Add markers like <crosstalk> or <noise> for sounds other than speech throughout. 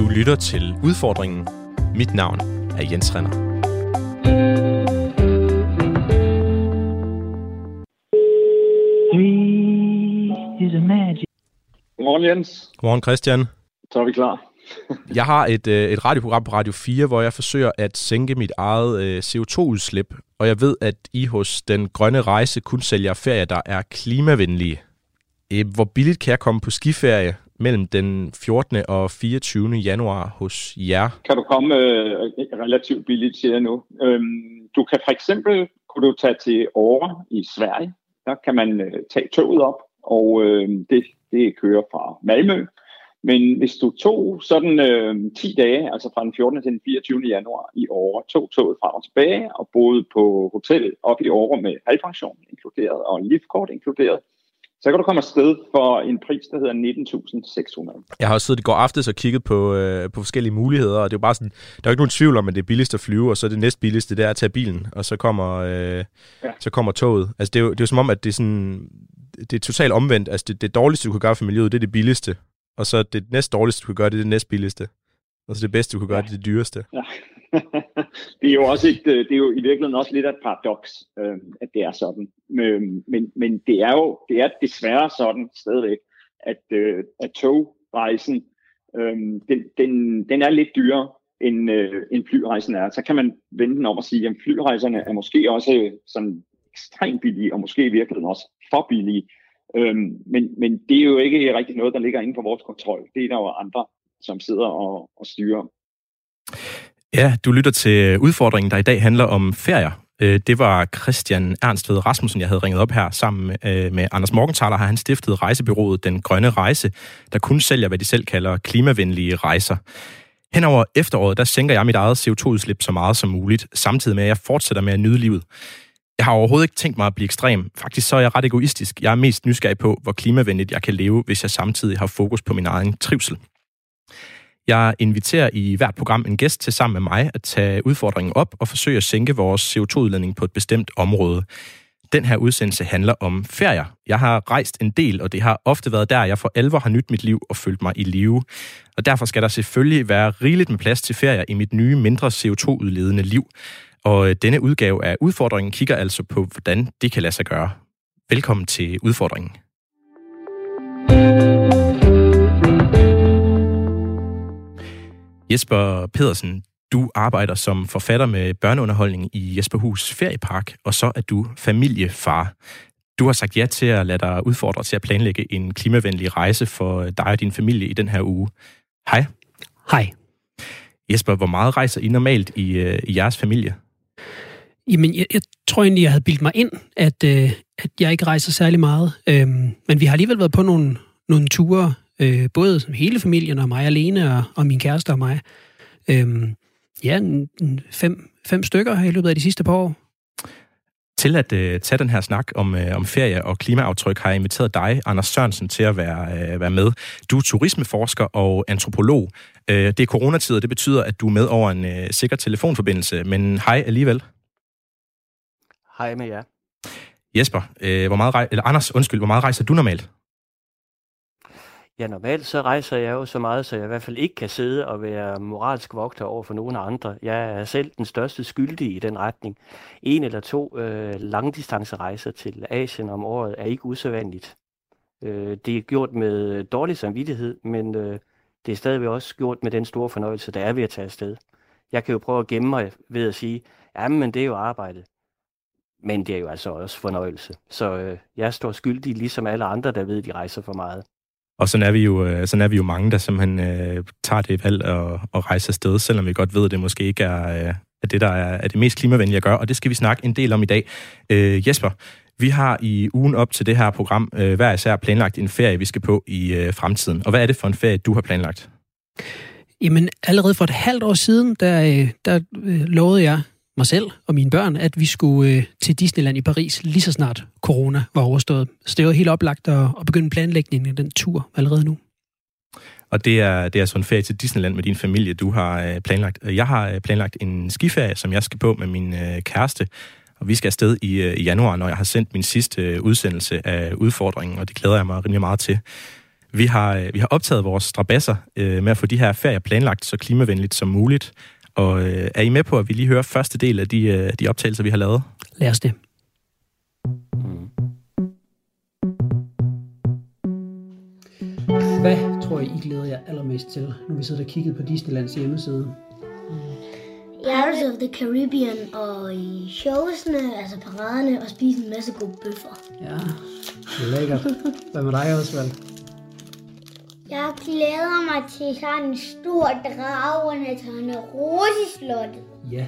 Du lytter til Udfordringen. Mit navn er Jens Renner. Godmorgen, Jens. Godmorgen, Christian. Så er vi klar. <laughs> Jeg har et, øh, et radioprogram på Radio 4, hvor jeg forsøger at sænke mit eget øh, CO2-udslip, og jeg ved, at I hos Den Grønne Rejse kun sælger ferier, der er klimavenlige. Øh, hvor billigt kan jeg komme på skiferie mellem den 14. og 24. januar hos jer? Kan du komme øh, relativt billigt, til jer nu. Øhm, du kan for eksempel kunne du tage til Åre i Sverige. Der kan man øh, tage toget op, og øh, det, det kører fra Malmø. Men hvis du tog sådan øh, 10 dage, altså fra den 14. til den 24. januar i år, tog toget frem og tilbage og boede på hotel op i Åre med halvpension inkluderet og liftkort inkluderet, så kan du komme afsted for en pris, der hedder 19.600. Jeg har også siddet i går aftes og kigget på, øh, på forskellige muligheder, og det er jo bare sådan, der er jo ikke nogen tvivl om, at det er billigst at flyve, og så er det næst billigste, det er at tage bilen, og så kommer, øh, ja. så kommer toget. Altså det er, jo, det er jo som om, at det er sådan, det er totalt omvendt. Altså det, det dårligste, du kan gøre for miljøet, det er det billigste, og så det næst dårligste, du kan gøre, det er det næst billigste. Og så det bedste, du kan gøre, ja. det er det dyreste. Ja det er jo også et, øh, det er jo i virkeligheden også lidt af et paradoks, øh, at det er sådan. Men, men, men det er jo det er desværre sådan stadigvæk, at, øh, at togrejsen, øh, den, den, den er lidt dyrere, end, øh, end flyrejsen er. Så kan man vende den om og sige, at flyrejserne er måske også øh, sådan ekstremt billige, og måske i virkeligheden også for billige. Øhm, men, men det er jo ikke rigtig noget, der ligger inden for vores kontrol. Det er der jo andre, som sidder og, og styrer. Ja, du lytter til øh, udfordringen, der i dag handler om ferier. Øh, det var Christian Ernstved Rasmussen, jeg havde ringet op her sammen med, med Anders Morgenthaler, har han stiftet rejsebyrået Den Grønne Rejse, der kun sælger, hvad de selv kalder klimavenlige rejser. Henover efteråret, der sænker jeg mit eget CO2-udslip så meget som muligt, samtidig med, at jeg fortsætter med at nyde livet. Jeg har overhovedet ikke tænkt mig at blive ekstrem. Faktisk så er jeg ret egoistisk. Jeg er mest nysgerrig på, hvor klimavenligt jeg kan leve, hvis jeg samtidig har fokus på min egen trivsel. Jeg inviterer i hvert program en gæst til sammen med mig at tage udfordringen op og forsøge at sænke vores CO2-udledning på et bestemt område. Den her udsendelse handler om ferier. Jeg har rejst en del, og det har ofte været der, jeg for alvor har nydt mit liv og følt mig i live. Og derfor skal der selvfølgelig være rigeligt med plads til ferier i mit nye, mindre CO2-udledende liv. Og øh, denne udgave af udfordringen kigger altså på, hvordan det kan lade sig gøre. Velkommen til udfordringen. Jesper Pedersen, du arbejder som forfatter med børneunderholdning i Jesperhus Feriepark, og så er du familiefar. Du har sagt ja til at lade dig udfordre til at planlægge en klimavenlig rejse for dig og din familie i den her uge. Hej. Hej. Jesper, hvor meget rejser I normalt i, øh, i jeres familie? Jamen, jeg, jeg tror egentlig, jeg havde bildt mig ind, at, øh, at jeg ikke rejser særlig meget. Øhm, men vi har alligevel været på nogle, nogle ture, øh, både hele familien og mig alene, og, og min kæreste og mig. Øhm, ja, en, en fem, fem stykker i løbet af de sidste par år. Til at øh, tage den her snak om, øh, om ferie og klimaaftryk har jeg inviteret dig, Anders Sørensen, til at være, øh, være med. Du er turismeforsker og antropolog. Øh, det er coronatid, og det betyder, at du er med over en øh, sikker telefonforbindelse, men hej alligevel. Hej med jer. Jesper, øh, hvor meget rej- eller Anders, undskyld, hvor meget rejser du normalt? Ja, normalt så rejser jeg jo så meget, så jeg i hvert fald ikke kan sidde og være moralsk vogter over for nogen andre. Jeg er selv den største skyldige i den retning. En eller to øh, langdistancerejser til Asien om året er ikke usædvanligt. Øh, det er gjort med dårlig samvittighed, men øh, det er stadigvæk også gjort med den store fornøjelse, der er ved at tage afsted. Jeg kan jo prøve at gemme mig ved at sige, ja, men det er jo arbejdet. Men det er jo altså også fornøjelse. Så øh, jeg står skyldig, ligesom alle andre, der ved, at de rejser for meget. Og sådan er vi jo, øh, sådan er vi jo mange, der simpelthen øh, tager det valg og, og rejser afsted, selvom vi godt ved, at det måske ikke er, øh, er det, der er, er det mest klimavenlige at gøre. Og det skal vi snakke en del om i dag. Øh, Jesper, vi har i ugen op til det her program øh, hver især planlagt en ferie, vi skal på i øh, fremtiden. Og hvad er det for en ferie, du har planlagt? Jamen, allerede for et halvt år siden, der, øh, der øh, lovede jeg mig selv og mine børn, at vi skulle øh, til Disneyland i Paris lige så snart corona var overstået. Så det var helt oplagt at, at begynde planlægningen af den tur allerede nu. Og det er, det er sådan en ferie til Disneyland med din familie, du har øh, planlagt. Jeg har øh, planlagt en skiferie, som jeg skal på med min øh, kæreste. Og vi skal afsted i, øh, i januar, når jeg har sendt min sidste øh, udsendelse af udfordringen, og det glæder jeg mig rimelig meget til. Vi har, øh, vi har optaget vores strabasser øh, med at få de her ferier planlagt så klimavenligt som muligt. Og øh, er I med på, at vi lige hører første del af de, øh, de optagelser, vi har lavet? Lad os det. Hvad tror I, I glæder jer allermest til, når vi sidder og kigger på Disneylands hjemmeside? Pirates of the Caribbean og i showsene, altså paraderne, og spise en masse gode bøffer. Ja, lækkert. Hvad med dig, Osvald? Jeg glæder mig til sådan en stor dragende Tornerose-slottet. Ja.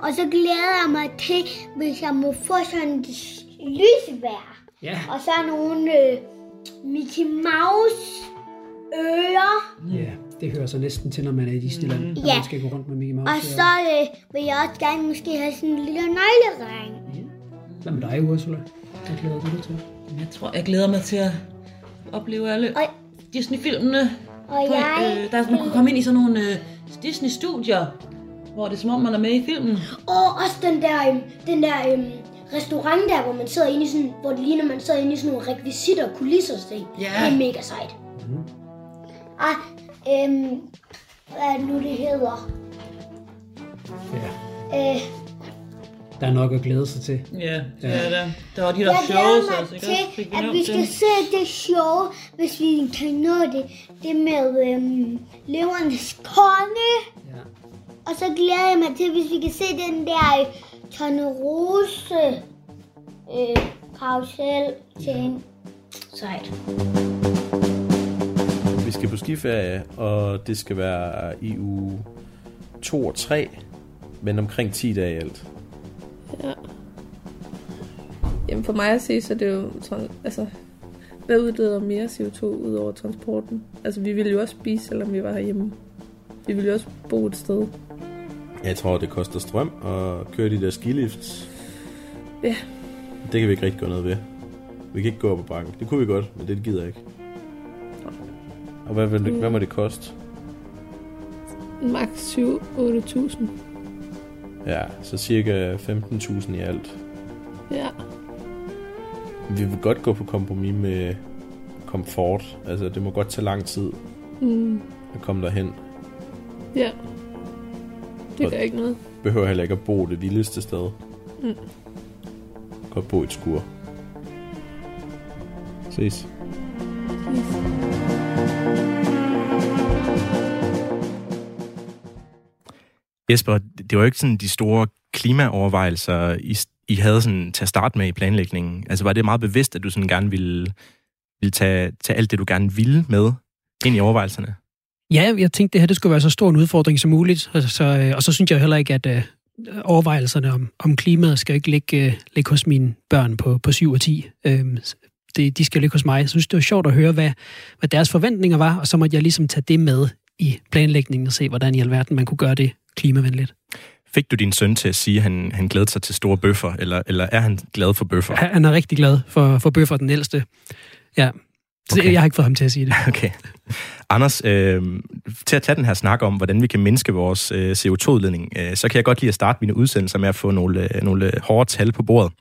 Og så glæder jeg mig til, hvis jeg må få sådan et lysvær. Ja. Og så nogle øh, Mickey Mouse ører. Ja, det hører så næsten til, når man er i Disneyland. Mm. Ja. Man skal gå rundt med Mickey Mouse. Og så øh, vil jeg også gerne måske have sådan en lille nøglering. Hvad med dig, Ursula? Hvad glæder du dig til? Jeg tror, jeg glæder mig til at opleve alle Og, Disney-filmene. og På, jeg... øh, der, man kunne komme ind i sådan nogle øh, Disney-studier, hvor det er som om, man er med i filmen. Og også den der, øhm, den der øhm, restaurant der, hvor man sidder inde i sådan, hvor det ligner, man sidder inde i sådan nogle rekvisitter og kulisser ting. Ja. Det er mega sejt. Mhm. Ah, øhm, hvad er det nu, det hedder? Ja, Øh, der er nok at glæde sig til. Ja, ja. ja der, der var de der jeg shows glæder også, mig ikke? til, at vi skal se det show, hvis vi kan nå det. Det med øhm, levernes konge. Ja. Og så glæder jeg mig til, hvis vi kan se den der øh, Tornerose øh, karusel ting. Sejt. Vi skal på skiferie, og det skal være i uge 2 og 3, men omkring 10 dage i alt. Ja. Jamen for mig at se, så er det jo tran- altså, hvad udleder mere CO2 ud over transporten? Altså vi ville jo også spise, selvom vi var herhjemme. Vi ville jo også bo et sted. Jeg tror, det koster strøm at køre de der skilifts. Ja. Det kan vi ikke rigtig gøre noget ved. Vi kan ikke gå op ad bakken. Det kunne vi godt, men det gider jeg ikke. Og hvad, vil det, hvad må det koste? Max 7-8.000. Ja, så cirka 15.000 i alt. Ja. Vi vil godt gå på kompromis med komfort. Altså, det må godt tage lang tid Mm. at komme derhen. Ja. Det gør ikke noget. Behøver heller ikke at bo det vildeste sted. Mm. Godt bo i et skur. Ses. Jesper, det var jo ikke sådan de store klimaovervejelser, I, I havde sådan til at starte med i planlægningen. Altså var det meget bevidst, at du sådan gerne ville, ville tage, tage alt det, du gerne ville med ind i overvejelserne? Ja, jeg tænkte, det her det skulle være så stor en udfordring som muligt. Og så, øh, og så synes jeg heller ikke, at øh, overvejelserne om, om klimaet skal ikke ligge, øh, ligge hos mine børn på, på 7 og 10. Øhm, det, de skal ligge hos mig. Jeg synes, det var sjovt at høre, hvad, hvad deres forventninger var, og så måtte jeg ligesom tage det med i planlægningen og se, hvordan i alverden man kunne gøre det klimavenligt. Fik du din søn til at sige, at han, han glæder sig til store bøffer, eller, eller er han glad for bøffer? Han han er rigtig glad for, for bøffer, den ældste. Ja, så Okay. okay. jeg har ikke fået ham til at sige det. <laughs> Okay. Anders, øh, til at tage den her snak om, hvordan vi kan mindske vores øh, CO2-udledning, øh, så kan jeg godt lide at starte mine udsendelser med at få nogle, øh, nogle hårde tal på bordet.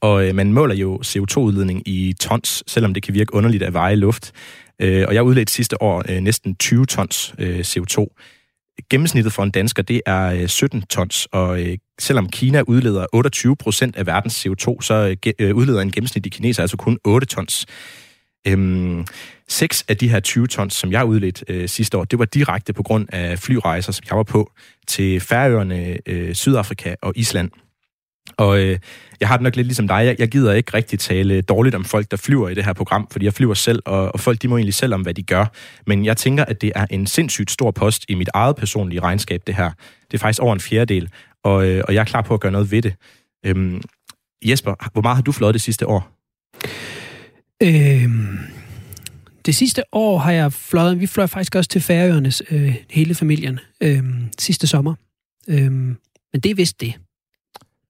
Og øh, man måler jo CO2-udledning i tons, selvom det kan virke underligt at veje luft. Øh, og jeg udledte sidste år øh, næsten 20 tons øh, CO2. Gennemsnittet for en dansker, det er øh, 17 tons, og øh, selvom Kina udleder 28 procent af verdens CO2, så øh, udleder en gennemsnitlig kineser altså kun 8 tons. Øhm, 6 af de her 20 tons, som jeg udledte øh, sidste år, det var direkte på grund af flyrejser, som jeg var på til Færøerne, øh, Sydafrika og Island. Og øh, jeg har det nok lidt ligesom dig. Jeg, jeg gider ikke rigtig tale dårligt om folk, der flyver i det her program, fordi jeg flyver selv, og, og folk de må egentlig selv om, hvad de gør. Men jeg tænker, at det er en sindssygt stor post i mit eget personlige regnskab, det her. Det er faktisk over en fjerdedel, og, øh, og jeg er klar på at gøre noget ved det. Øhm, Jesper, hvor meget har du fløjet det sidste år? Øhm, det sidste år har jeg fløjet, vi fløj faktisk også til Færøernes, øh, hele familien, øh, sidste sommer. Øh, men det er vist det.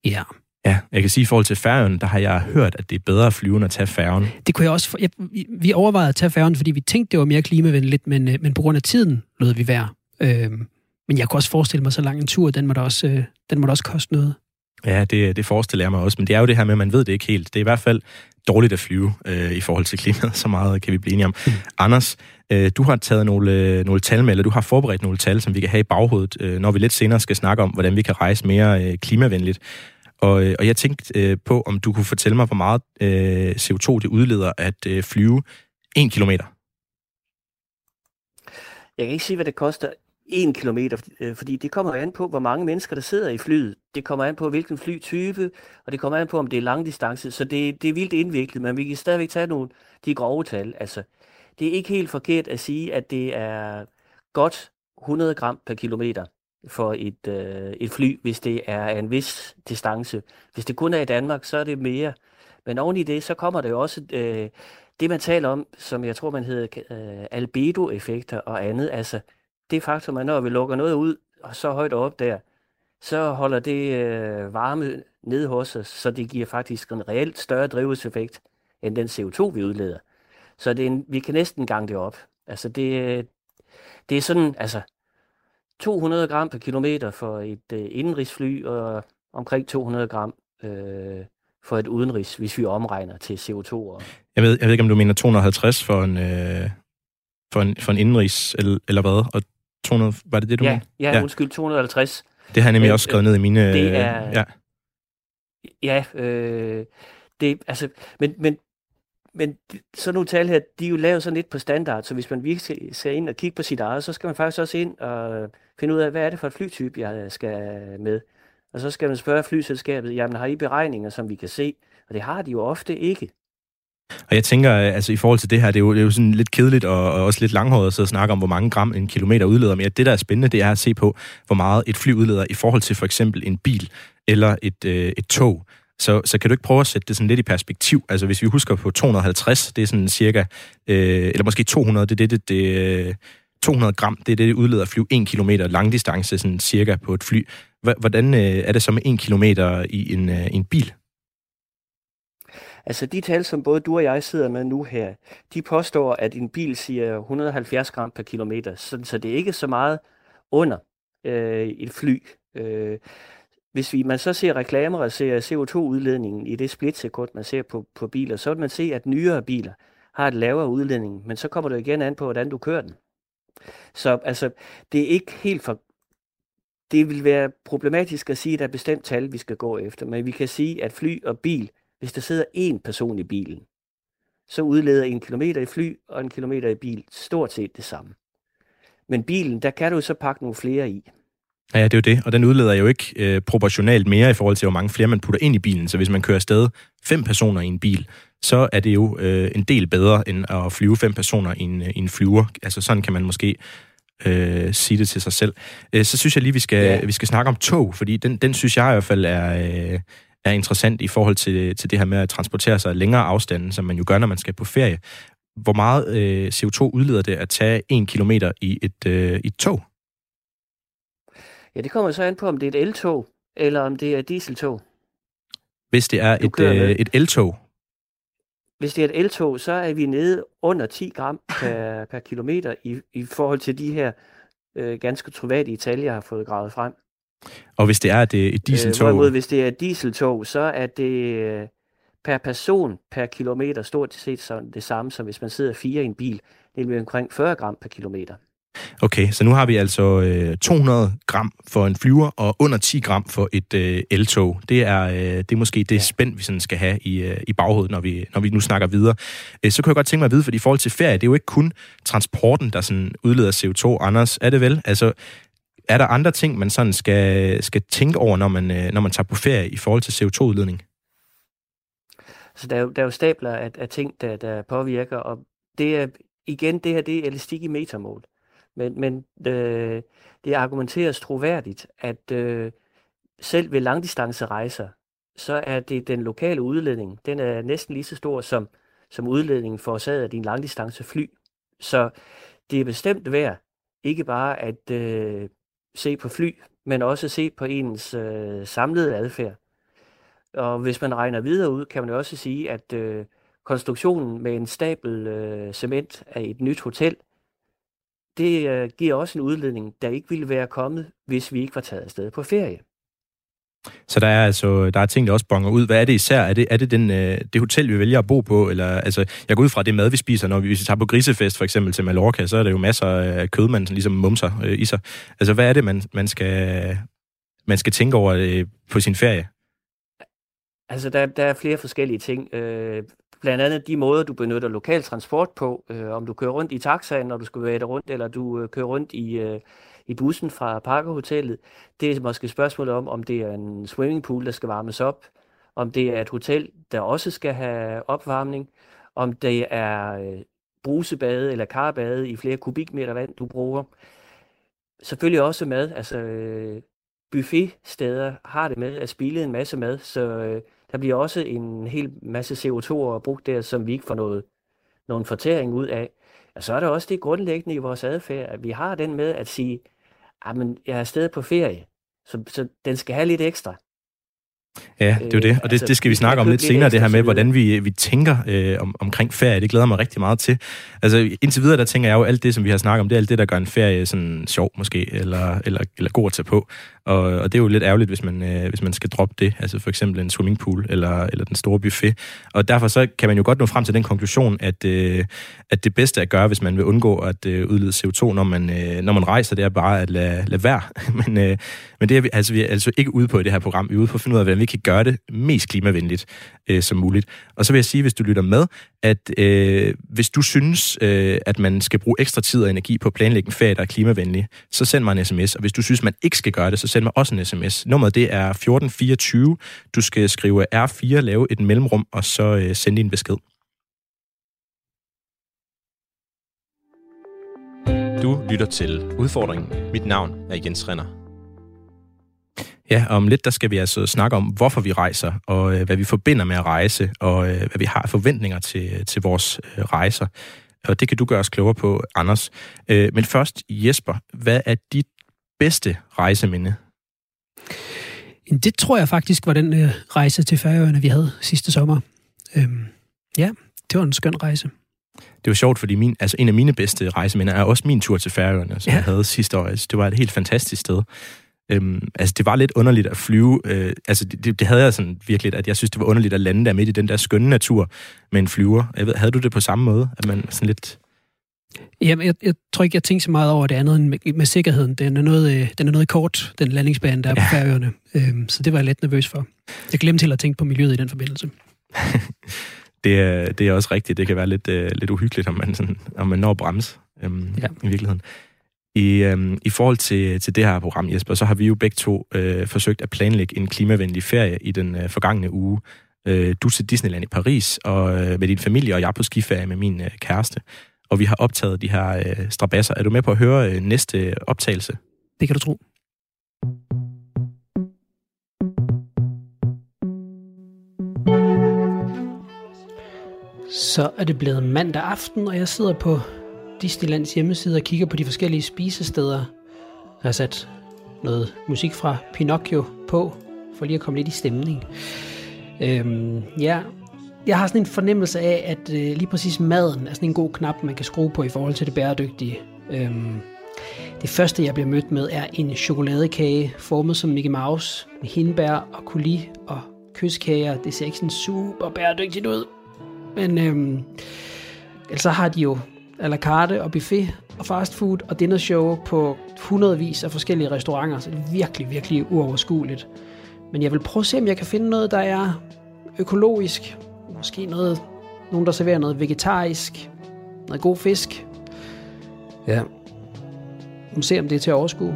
Ja, Ja, jeg kan sige, at i forhold til færgen, der har jeg hørt, at det er bedre at flyve, end at tage færgen. det kunne jeg også... Jeg, vi- overvejede at tage færgen, fordi vi tænkte, det var mere klimavenligt, men, øh, men på grund af tiden lød vi være. Øh, men jeg kunne også forestille mig, så lang en tur, den må da også, øh, den må da også koste noget. Ja, det, det forestiller jeg mig også, men det er jo det her med, at man ved det ikke helt. Det er i hvert fald dårligt at flyve øh, i forhold til klimaet. <laughs> Så meget kan vi blive enige om. Mm. Anders, øh, du har taget nogle, øh, nogle tal med, eller du har forberedt nogle tal, som vi kan have i baghovedet, øh, når vi lidt senere skal snakke om, hvordan vi kan rejse mere øh, klimavenligt. Og, øh, og jeg tænkte øh, på, om du kunne fortælle mig, hvor meget øh, CO2 det udleder at øh, flyve en kilometer. Jeg kan ikke sige, hvad det koster en kilometer, øh, fordi det kommer an på, hvor mange mennesker, der sidder i flyet. Det kommer an på, hvilken flytype, og det kommer an på, om det er langdistance. Så det, det er vildt indviklet, men vi kan stadigvæk tage nogle de grove tal. Altså, det er ikke helt forkert at sige, at det er godt 100 gram per kilometer for et, øh, et fly, hvis det er en vis distance. Hvis det kun er i Danmark, så er det mere. Men oven i det, så kommer der jo også øh, det, man taler om, som jeg tror, man hedder øh, albedo-effekter og andet. Altså, det faktum, at når vi lukker noget ud og så højt op der, så holder det øh, varme nede hos os, så det giver faktisk en reelt større drivhuseffekt end den CO2, vi udleder. Så det er en, vi kan næsten gange det op. Altså det, det er sådan, altså 200 gram per kilometer for et øh, indenrigsfly, og omkring 200 gram øh, for et udenrigs, hvis vi omregner til CO2. Og... Jeg, ved, jeg ved ikke, om du mener 250 for en, øh, for en, for en indenrigs, eller, eller hvad? Og 200, var det det, du ja, mente? Ja, ja, undskyld, 250. Det har jeg nemlig øh, også skrevet ned i mine... Det er... Ja, ja øh, det, altså, men, men, men sådan nogle tal her, de er jo lavet sådan lidt på standard, så hvis man virkelig skal ind og kigge på sit eget, så skal man faktisk også ind og finde ud af, hvad er det for et flytype, jeg skal med. Og så skal man spørge flyselskabet, jamen har I beregninger, som vi kan se? Og det har de jo ofte ikke. Og jeg tænker, øh, altså i forhold til det her, det er jo, det er jo sådan lidt kedeligt og, og også lidt langhåret at sidde og snakke om, hvor mange gram en kilometer udleder. Men det, der er spændende, det er at se på, hvor meget et fly udleder i forhold til for eksempel en bil eller et, øh, et tog. Så, så kan du ikke prøve at sætte det sådan lidt i perspektiv? Altså hvis vi husker på 250, det er sådan cirka, øh, eller måske 200, det er det, det, det øh, 200 gram, det er det, det udleder at flyve 1 kilometer langdistance, sådan cirka på et fly. Hvordan øh, er det så med 1 kilometer i en, øh, en bil? Altså de tal, som både du og jeg sidder med nu her, de påstår, at en bil siger 170 gram per kilometer, så, så det er ikke så meget under øh, et fly. Øh, hvis vi, man så ser reklamer og ser CO2-udledningen i det splitsekund, man ser på, på biler, så vil man se, at nyere biler har et lavere udledning, men så kommer det igen an på, hvordan du kører den. Så altså, det er ikke helt for... Det vil være problematisk at sige, at der er bestemt tal, vi skal gå efter, men vi kan sige, at fly og bil hvis der sidder én person i bilen, så udleder en kilometer i fly og en kilometer i bil stort set det samme. Men bilen, der kan du så pakke nogle flere i. Ja, det er jo det, og den udleder jo ikke øh, proportionalt mere i forhold til, hvor mange flere man putter ind i bilen. Så hvis man kører afsted fem personer i en bil, så er det jo øh, en del bedre, end at flyve fem personer i en, i en flyver. Altså sådan kan man måske øh, sige det til sig selv. Øh, så synes jeg lige, vi skal, ja. vi skal snakke om tog, fordi den, den synes jeg i hvert fald er, øh, er interessant i forhold til, til det her med at transportere sig længere afstande, som man jo gør, når man skal på ferie. Hvor meget øh, CO2 udleder det at tage en kilometer i et, øh, i et tog? Ja, det kommer så an på, om det er et eltog, eller om det er et dieseltog. Hvis det er et, øh, et eltog? Hvis det er et eltog, så er vi nede under 10 gram per, per kilometer i, i forhold til de her øh, ganske troværdige tal, jeg har fået gravet frem. Og hvis det er et, et dieseltog? Øh, hvorimod, hvis det er et dieseltog, så er det øh, per person per kilometer stort set sådan det samme, som hvis man sidder fire i en bil. Er omkring 40 gram per kilometer. Okay, så nu har vi altså øh, 200 gram for en flyver og under 10 gram for et øh, eltog. Det er, øh, det er måske det ja. spænd, vi sådan skal have i, øh, i baghovedet, når vi, når vi nu snakker videre. Øh, så kunne jeg godt tænke mig at vide, for i forhold til ferie, det er jo ikke kun transporten, der sådan udleder CO2, Anders, er det vel? Altså, er der andre ting, man sådan skal, skal tænke over, når man, øh, når man tager på ferie i forhold til CO2-udledning? Så der er jo, der er jo stabler af, af ting, der, der påvirker, og det er, igen, det her det er elastik i metermål. Men, men øh, det argumenteres troværdigt, at øh, selv ved langdistancerejser, så er det den lokale udledning, den er næsten lige så stor som, som udledningen forårsaget af din langdistancefly. Så det er bestemt værd ikke bare at øh, se på fly, men også se på ens øh, samlede adfærd. Og hvis man regner videre ud, kan man jo også sige, at øh, konstruktionen med en stabel øh, cement af et nyt hotel, det øh, giver også en udledning, der ikke ville være kommet, hvis vi ikke var taget afsted på ferie. Så der er altså der er ting, der også bonger ud. Hvad er det især? Er det, er det den, øh, det hotel, vi vælger at bo på? Eller, altså, jeg går ud fra det mad, vi spiser, når vi, hvis vi tager på grisefest for eksempel til Mallorca, så er der jo masser af kød, man sådan ligesom mumser øh, i sig. Altså, hvad er det, man, man, skal, man skal tænke over øh, på sin ferie? Altså, der, der er flere forskellige ting. Øh, blandt andet de måder, du benytter lokal transport på. Øh, om du kører rundt i taxaen, når du skal være rundt, eller du øh, kører rundt i, øh, i bussen fra Parkerhotellet. Det er måske spørgsmålet om, om det er en swimmingpool, der skal varmes op, om det er et hotel, der også skal have opvarmning, om det er øh, brusebade eller karbade i flere kubikmeter vand, du bruger. Selvfølgelig også mad. Altså, øh, buffetsteder har det med at spille en masse mad, så øh, der bliver også en hel masse CO2 brugt der, som vi ikke får noget, nogen fortæring ud af. Og så er der også det grundlæggende i vores adfærd, at vi har den med at sige, at jeg er afsted på ferie, så, så den skal have lidt ekstra. Ja, det er jo det, og det, altså, det skal vi snakke om lidt senere, det her med, hvordan vi, vi tænker øh, om, omkring ferie. Det glæder mig rigtig meget til. Altså indtil videre, der tænker jeg jo, alt det, som vi har snakket om, det er alt det, der gør en ferie sådan sjov måske, eller, eller, eller god at tage på. Og, og det er jo lidt ærgerligt, hvis man, øh, hvis man skal droppe det, altså for eksempel en swimmingpool eller, eller den store buffet. Og derfor så kan man jo godt nå frem til den konklusion, at, øh, at det bedste at gøre, hvis man vil undgå at øh, udlede CO2, når man, øh, når man rejser, det er bare at lade, lade være. <laughs> men, øh, men det er vi, altså, vi er altså ikke ude på i det her program. Vi er ude på at finde ud af, hvordan vi kan gøre det mest klimavenligt øh, som muligt. Og så vil jeg sige, hvis du lytter med, at øh, hvis du synes, øh, at man skal bruge ekstra tid og energi på at planlægge en ferie, der er klimavenlig, så send mig en sms. Og hvis du synes, man ikke skal gøre det, så send mig også en sms. Nummeret det er 1424. Du skal skrive R4, lave et mellemrum, og så øh, sende din besked. Du lytter til Udfordringen. Mit navn er Jens Renner. Ja, om lidt der skal vi altså snakke om, hvorfor vi rejser, og øh, hvad vi forbinder med at rejse, og øh, hvad vi har forventninger til, til vores øh, rejser. Og det kan du gøre os klogere på, Anders. Øh, men først, Jesper, hvad er dit bedste rejseminde? Det tror jeg faktisk var den øh, rejse til Færøerne, vi havde sidste sommer. Øhm, ja, det var en skøn rejse. Det var sjovt, fordi min, altså en af mine bedste rejseminder er også min tur til Færøerne, som ja. jeg havde sidste år. Altså, det var et helt fantastisk sted. Øhm, altså, det var lidt underligt at flyve. Øh, altså, det, det havde jeg sådan virkelig, at jeg synes, det var underligt at lande der midt i den der skønne natur med en flyver. Jeg ved, havde du det på samme måde? At man sådan lidt... Jamen, jeg, jeg tror ikke, jeg tænker så meget over det andet end med, med sikkerheden. Den er, noget, øh, den er noget kort, den landingsbane, der er ja. på færøerne. Øhm, så det var jeg lidt nervøs for. Jeg glemte helt at tænke på miljøet i den forbindelse. <laughs> det, er, det er også rigtigt. Det kan være lidt, uh, lidt uhyggeligt, om man, sådan, om man når at bremse øhm, ja. i virkeligheden. I, øhm, I forhold til, til det her program, Jesper, så har vi jo begge to øh, forsøgt at planlægge en klimavenlig ferie i den øh, forgangne uge. Øh, du til Disneyland i Paris og øh, med din familie, og jeg på skiferie med min øh, kæreste. Og vi har optaget de her øh, strabasser. Er du med på at høre øh, næste optagelse? Det kan du tro. Så er det blevet mandag aften, og jeg sidder på Disneylands hjemmeside og kigger på de forskellige spisesteder. Jeg har sat noget musik fra Pinocchio på, for lige at komme lidt i stemning. Øhm, ja, jeg har sådan en fornemmelse af, at øh, lige præcis maden er sådan en god knap, man kan skrue på i forhold til det bæredygtige. Øhm, det første, jeg bliver mødt med, er en chokoladekage formet som Mickey Mouse med hindbær og coulis og kyskager. Det ser ikke sådan super bæredygtigt ud. Men øhm, ellers så har de jo à la carte og buffet og fast food og dinnershow på hundredvis af forskellige restauranter, så det er virkelig, virkelig uoverskueligt. Men jeg vil prøve at se, om jeg kan finde noget, der er økologisk. Måske noget, nogen, der serverer noget vegetarisk. Noget god fisk. Ja. Vi må se, om det er til at overskue.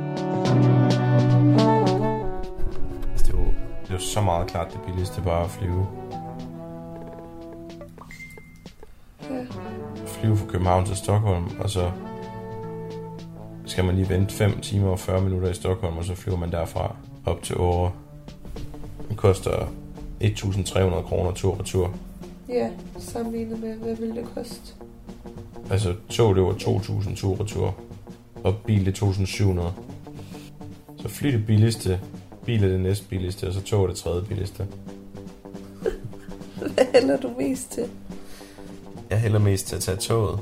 Det er jo, det er jo så meget klart det billigste bare at flyve. flyve fra København til Stockholm, og så skal man lige vente 5 timer og 40 minutter i Stockholm, og så flyver man derfra op til Åre. Det koster 1.300 kroner tur og tur. Ja, sammenlignet med, hvad vil det koste? Altså, tog det var 2.000 tur og tur, og bil det 2.700. Så fly det billigste, bil er det næst billigste, og så tog det tredje billigste. <laughs> Hvad hælder du mest til? Jeg hælder mest til at tage toget.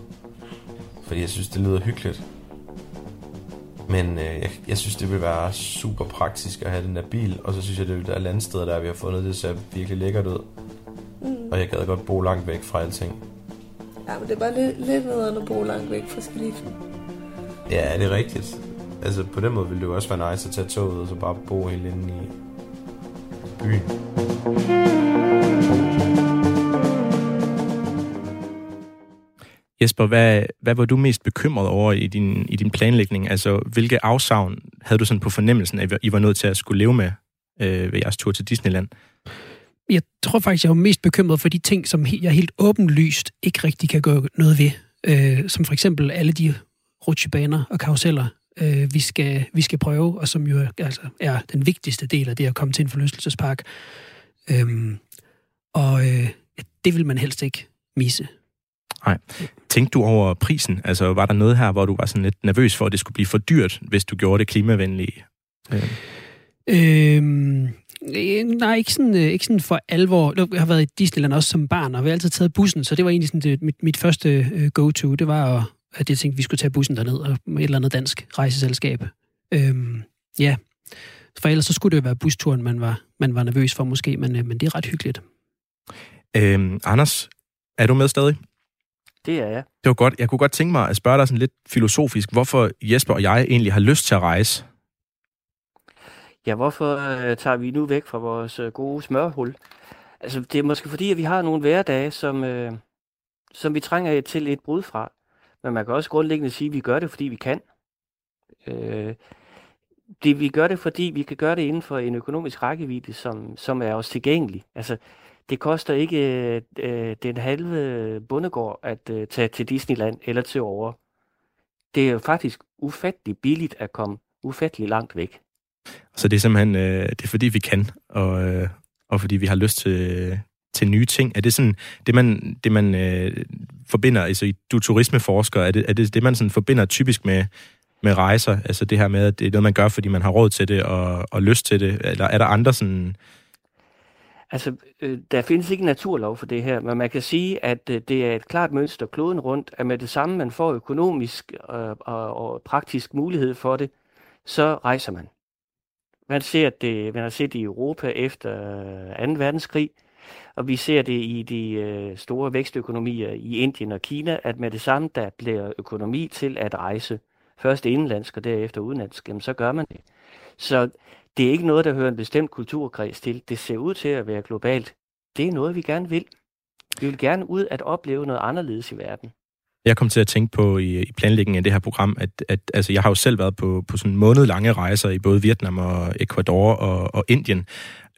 Fordi jeg synes, det lyder hyggeligt. Men øh, jeg, jeg synes, det vil være super praktisk at have den der bil, og så synes jeg, det er der landsteder, der vi har fundet, det ser virkelig lækkert ud. Mm. Og jeg gad godt bo langt væk fra alting. Ja, men det er bare lidt, lidt nederen at bo langt væk fra skiften. Ja, det er rigtigt. Altså, på den måde ville det jo også være nice at tage toget og så bare bo helt inde i byen. Jesper, hvad, hvad var du mest bekymret over i din, i din planlægning? Altså, hvilke afsavn havde du sådan på fornemmelsen, at I var nødt til at skulle leve med øh, ved jeres tur til Disneyland? Jeg tror faktisk, jeg var mest bekymret for de ting, som jeg helt åbenlyst ikke rigtig kan gøre noget ved. Øh, som for eksempel alle de rutsjebaner og karuseller, øh, vi, skal, vi skal prøve, og som jo er- altså, er den vigtigste del af det at komme til en forlystelsespark. Øhm, og øh, det vil man helst ikke misse. Tænkte du over prisen? Altså, var der noget her, hvor du var sådan lidt nervøs for, at det skulle blive for dyrt, hvis du gjorde det klimavenlige? Øh, Øhm, øh, nej, ikke sådan, øh, ikke sådan for alvor. Jeg har været i Disneyland også som barn, og vi har altid taget bussen, så det var egentlig sådan det, mit, mit første øh, go-to. Det var, at, at jeg tænkte, at vi skulle tage bussen derned, og et eller andet dansk rejseselskab. Øhm, ja, for ellers så skulle det jo være busturen, man var, man var nervøs for måske, men, øh, men det er ret hyggeligt. øh, Anders, er du med stadig? Det er jeg. Det var godt. Jeg kunne godt tænke mig at spørge dig sådan lidt filosofisk, hvorfor Jesper og jeg egentlig har lyst til at rejse. Ja, hvorfor øh, tager vi nu væk fra vores øh, gode smørhul? Altså, det er måske fordi, at vi har nogle hverdage, som, øh, som vi trænger til et brud fra. Men man kan også grundlæggende sige, at vi gør det, fordi vi kan. Øh, det, vi gør det, fordi vi kan gøre det inden for en økonomisk rækkevidde, som, som er os tilgængelig. Altså, det koster ikke øh, øh den halve bondegård at øh, tage til Disneyland eller til over. Det er jo faktisk ufattelig billigt at komme ufattelig langt væk. Så det er simpelthen, øh, det er fordi vi kan, og, øh, og fordi vi har lyst til, til nye ting. Er det sådan, det man, det man øh, forbinder, altså du er turismeforsker, er det, er det det, man sådan forbinder typisk med, med rejser? Altså det her med, at det er noget, man gør, fordi man har råd til det og, og lyst til det? Eller er der andre sådan... Altså, øh, der findes ikke en naturlov for det her, men man kan sige, at øh, det er et klart mønster kloden rundt, at med det samme, man får økonomisk øh, og, og praktisk mulighed for det, så rejser man. Man ser det, man har set det i Europa efter øh, 2. verdenskrig, og vi ser det i de øh, store vækstøkonomier i Indien og Kina, at med det samme, der bliver økonomi til at rejse, først indenlandsk og derefter udenlandsk, jamen, så gør man det. Så det er ikke noget, der hører en bestemt kulturkreds til. Det ser ud til at være globalt. Det er noget, vi gerne vil. Vi vil gerne ud at opleve noget anderledes i verden. Jeg kom til at tænke på i, i planlægningen af det her program, at, at altså, jeg har jo selv været på, på sådan månedlange rejser i både Vietnam og Ecuador og, og Indien.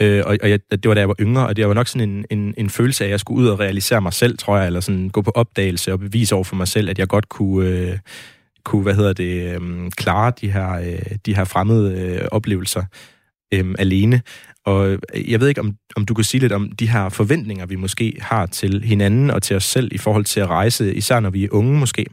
Øh, og og jeg, det var da jeg var yngre, og det var nok sådan en, en, en følelse af, at jeg skulle ud og realisere mig selv, tror jeg, eller sådan gå på opdagelse og bevise over for mig selv, at jeg godt kunne, øh, kunne hvad hedder det, øh, klare de her, øh, de her fremmede øh, oplevelser øhm, alene. Og øh, jeg ved ikke, om, om du kan sige lidt om de her forventninger, vi måske har til hinanden og til os selv i forhold til at rejse, især når vi er unge måske.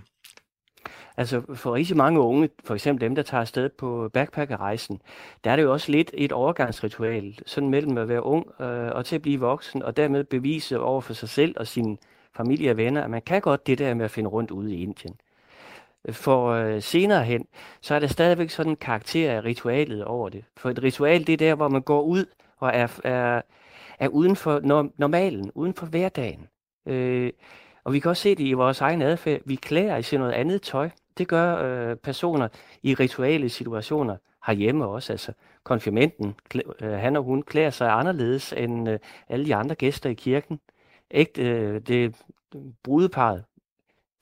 Altså for rigtig mange unge, for eksempel dem, der tager afsted på backpackerrejsen, der er det jo også lidt et overgangsritual, sådan mellem at være ung øh, og til at blive voksen, og dermed bevise over for sig selv og sin familie og venner, at man kan godt det der med at finde rundt ude i Indien. For øh, senere hen, så er der stadigvæk sådan en karakter af ritualet over det. For et ritual, det er der, hvor man går ud og er, er, er uden for normalen, uden for hverdagen. Øh, og vi kan også se det i vores egen adfærd. Vi klæder os i noget andet tøj. Det gør øh, personer i rituale situationer herhjemme også. Altså konfirmanden, klæ- øh, han og hun klæder sig anderledes end øh, alle de andre gæster i kirken. Ægte, øh, det brudeparet,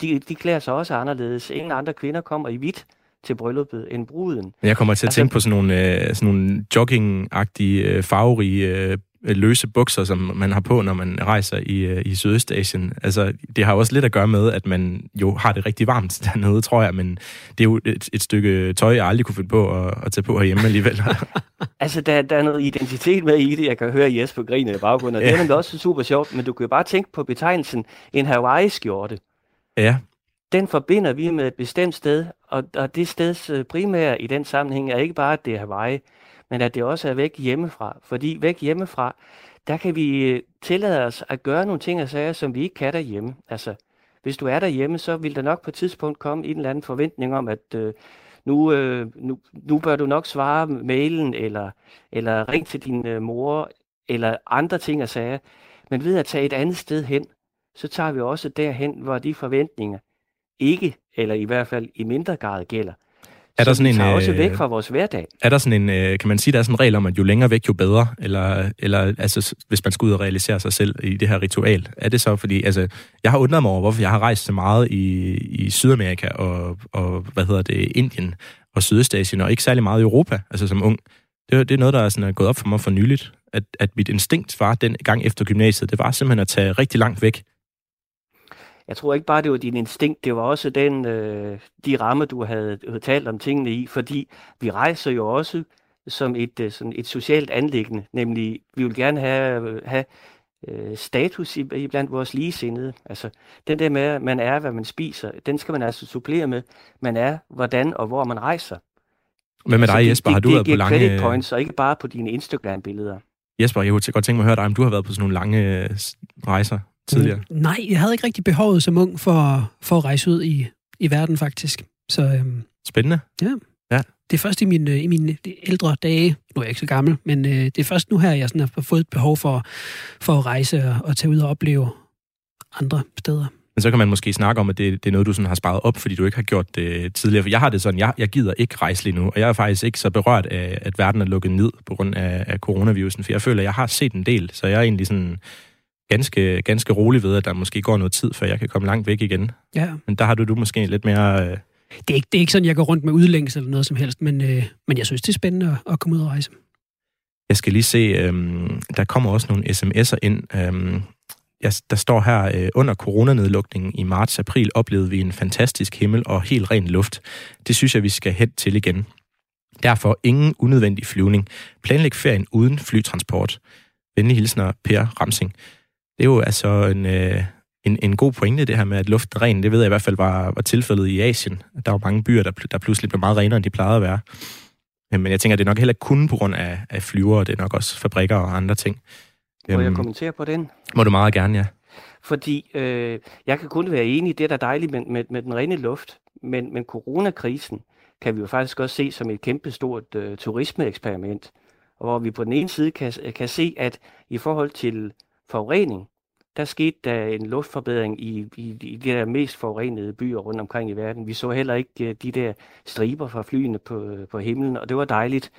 de, de klæder sig også anderledes. Ingen andre kvinder kommer i hvidt til brylluppet end bruden. Jeg kommer til at Altså- tænke på sådan nogle, øh, sådan nogle jogging-agtige, øh, farverige, øh, løse bukser, som man har på, når man rejser i, øh, i Sydøstasien. Altså, det har jo også lidt at gøre med, at man jo har det rigtig varmt <laughs> dernede, tror jeg, men det er jo et, et stykke tøj, jeg aldrig kunne finde på at, at tage på herhjemme alligevel. <laughs> Altså, der, der er noget identitet med i det. Jeg kan høre Jesper grine i baggrunden, og det er Ja. nemlig også super sjovt, men du kan jo bare tænke på betegnelsen en Hawaii-skjorte ja, Den forbinder vi med et bestemt sted, og, og det steds øh, primære i den sammenhæng er ikke bare, at det er Hawaii, men at det også er væk hjemmefra. Fordi væk hjemmefra, der kan vi øh, tillade os at gøre nogle ting og sager, som vi ikke kan derhjemme. Altså, hvis du er derhjemme, så vil der nok på et tidspunkt komme en eller anden forventning om, at øh, nu, øh, nu, nu bør du nok svare mailen, eller, eller ring til din øh, mor, eller andre ting og sager. Men ved at tage et andet sted hen, så tager vi også derhen, hvor de forventninger ikke, eller i hvert fald i mindre grad gælder. Er der så sådan vi tager en, også øh, væk fra vores hverdag. Er der sådan en, øh, kan man sige, der er sådan en regel om, at jo længere væk, jo bedre? Eller, eller altså, hvis man skal ud og realisere sig selv i det her ritual? Er det så, fordi, altså, jeg har undret mig over, hvorfor jeg har rejst så meget i, i Sydamerika og, og, hvad hedder det, Indien og Sydøstasien, og ikke særlig meget i Europa, altså som ung. Det, er- det er noget, der er, sådan, er gået op for mig for nyligt, at, at mit instinkt var den gang efter gymnasiet, det var simpelthen at tage rigtig langt væk. Jeg tror ikke bare, det var din instinkt, det var også den, øh, de rammer, du havde, havde talt om tingene i, fordi vi rejser jo også som et, øh, sådan et socialt anlæggende, nemlig vi vil gerne have, have øh, status i, i blandt vores ligesindede. Altså den der med, at man er, hvad man spiser, den skal man altså supplere med, man er, hvordan og hvor man rejser. Hvad med altså, dig, det- Jesper? det, Har du det været på giver lange... credit points, og ikke bare på dine Instagram-billeder. Jesper, jeg kunne godt tænke mig at høre dig, om du har været på sådan nogle lange øh, rejser tidligere. Mm, Nej, jeg havde ikke rigtig behovet som ung for, for at rejse ud i, i verden, faktisk. Så øhm, Spændende. det er først i mine, i mine ældre dage, nu er jeg ikke så gammel, men øh, det er først nu her, jeg sådan har fået et behov for, for at rejse og, og tage ud og opleve andre steder. Men så kan man måske snakke om, at det, det er noget, du sådan har sparet op, fordi du ikke har gjort det tidligere. For jeg har det sådan, jeg, jeg gider ikke rejse lige nu, og jeg er faktisk ikke så berørt af, at verden er lukket ned på grund af, af coronavirusen, for jeg føler, at jeg har set en del, så jeg er egentlig sådan ganske, ganske rolig ved, at der måske går noget tid, før jeg kan komme langt væk igen. Ja. Men der har du, du måske lidt mere... Øh, Det er, ikke, det er ikke sådan, jeg går rundt med udlængsel eller noget som helst, men, øh, men jeg synes, det er spændende at, at komme ud og rejse. Jeg skal lige se, øhm, der kommer også nogle sms'er ind. Øhm, jeg, der står her, øh, under coronanedlukningen i marts-april oplevede vi en fantastisk himmel og helt ren luft. Det synes jeg, vi skal hen til igen. Derfor ingen unødvendig flyvning. Planlæg ferien uden flytransport. Venlig hilsner, Per Ramsing. Det er jo altså en, øh, en, en god pointe, det her med, at luften er ren. Det ved jeg i hvert fald var, var tilfældet i Asien. Der var mange byer, der, der pludselig blev meget renere, end de plejede at være. Men jeg tænker, det er nok heller ikke kun på grund af, af flyver, det er nok også fabrikker og andre ting. Må jeg Øhm, kommentere på den? må du meget gerne, ja. Fordi øh, jeg kan kun være enig, det er da dejligt med, med, med den rene luft, men, men coronakrisen kan vi jo faktisk også se som et kæmpestort øh, turismeeksperiment, hvor vi på den ene side kan, kan se, at i forhold til forurening, der skete der en luftforbedring i, i, i de der mest forurenede byer rundt omkring i verden. Vi så heller ikke øh, de der striber fra flyene på, på himlen, og det var dejligt.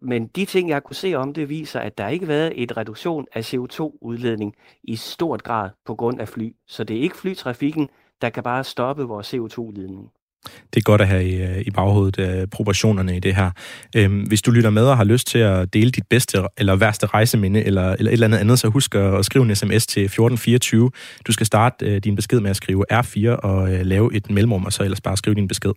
Men de ting, jeg kunne se om det, viser, at der ikke har været et reduktion af CO2-udledning i stort grad på grund af fly. Så det er ikke flytrafikken, der kan bare stoppe vores CO2-udledning. Det er godt at have i, øh, i baghovedet øh, proportionerne i det her. Øhm, hvis du lytter med og har lyst til at dele dit bedste eller værste rejseminde, eller, eller et eller andet andet, så husk at, at skrive en sms til 1424. Du skal starte øh, din besked med at skrive R4 og øh, lave et mellemrum, og så ellers bare skrive din besked.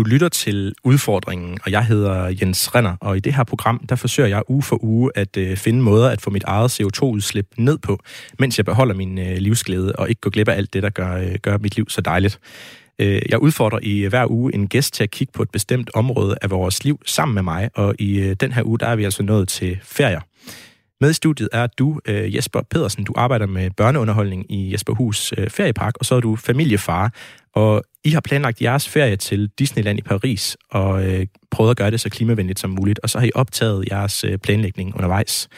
Du lytter til udfordringen, og jeg hedder Jens Renner, og i det her program, der forsøger jeg uge for uge at øh, finde måder at få mit eget CO2-udslip ned på, mens jeg beholder min øh, livsglæde og ikke går glip af alt det, der gør, øh, gør mit liv så dejligt. Øh, jeg udfordrer i hver uge en gæst til at kigge på et bestemt område af vores liv sammen med mig, og i øh, den her uge, der er vi altså nået til ferier. Med i studiet er du, øh, Jesper Pedersen. Du arbejder med børneunderholdning i Jesperhus øh, Feriepark, og så er du familiefar. Og I har planlagt jeres ferie til Disneyland i Paris, og øh, prøvet at gøre det så klimavenligt som muligt. Og så har I optaget jeres øh, planlægning undervejs.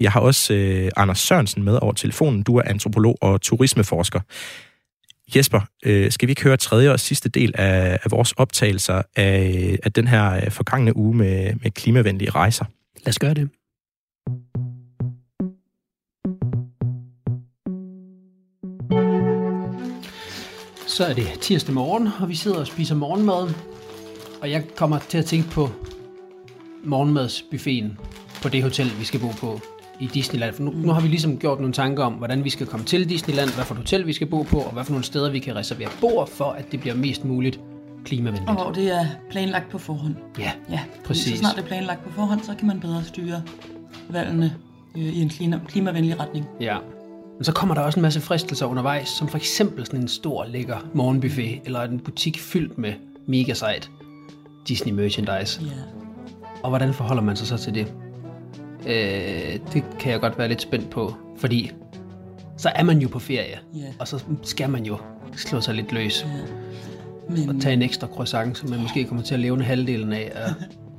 Jeg har også øh, Anders Sørensen med over telefonen. Du er antropolog og turismeforsker. Jesper, øh, skal vi ikke høre tredje og sidste del af, af vores optagelser af, af den her øh, forgangne uge med, med klimavenlige rejser? Lad os gøre det. Så er det tirsdag morgen, og vi sidder og spiser morgenmad. Og jeg kommer til at tænke på morgenmadsbuffeten på det hotel, vi skal bo på i Disneyland. For nu, nu har vi ligesom gjort nogle tanker om, hvordan vi skal komme til Disneyland, hvad for et hotel vi skal bo på, og hvad for nogle steder vi kan reservere bord for, at det bliver mest muligt klimavenligt. Og hvor det er planlagt på forhånd. Ja, Ja, Præcis. Så snart det er planlagt på forhånd, så kan man bedre styre valgene øh, i en klima, klimavenlig retning. Ja. Men så kommer der også en masse fristelser undervejs, som for eksempel sådan en stor, lækker morgenbuffet, eller en butik fyldt med mega sejt Disney merchandise. Ja. Og hvordan forholder man sig så til det? Øh, det kan jeg godt være lidt spændt på, fordi så er man jo på ferie. Ja. Og så skal man jo slå sig lidt løs. Ja. Men, Og tage en ekstra croissant, som man måske kommer til at leve en halvdelen af. Og,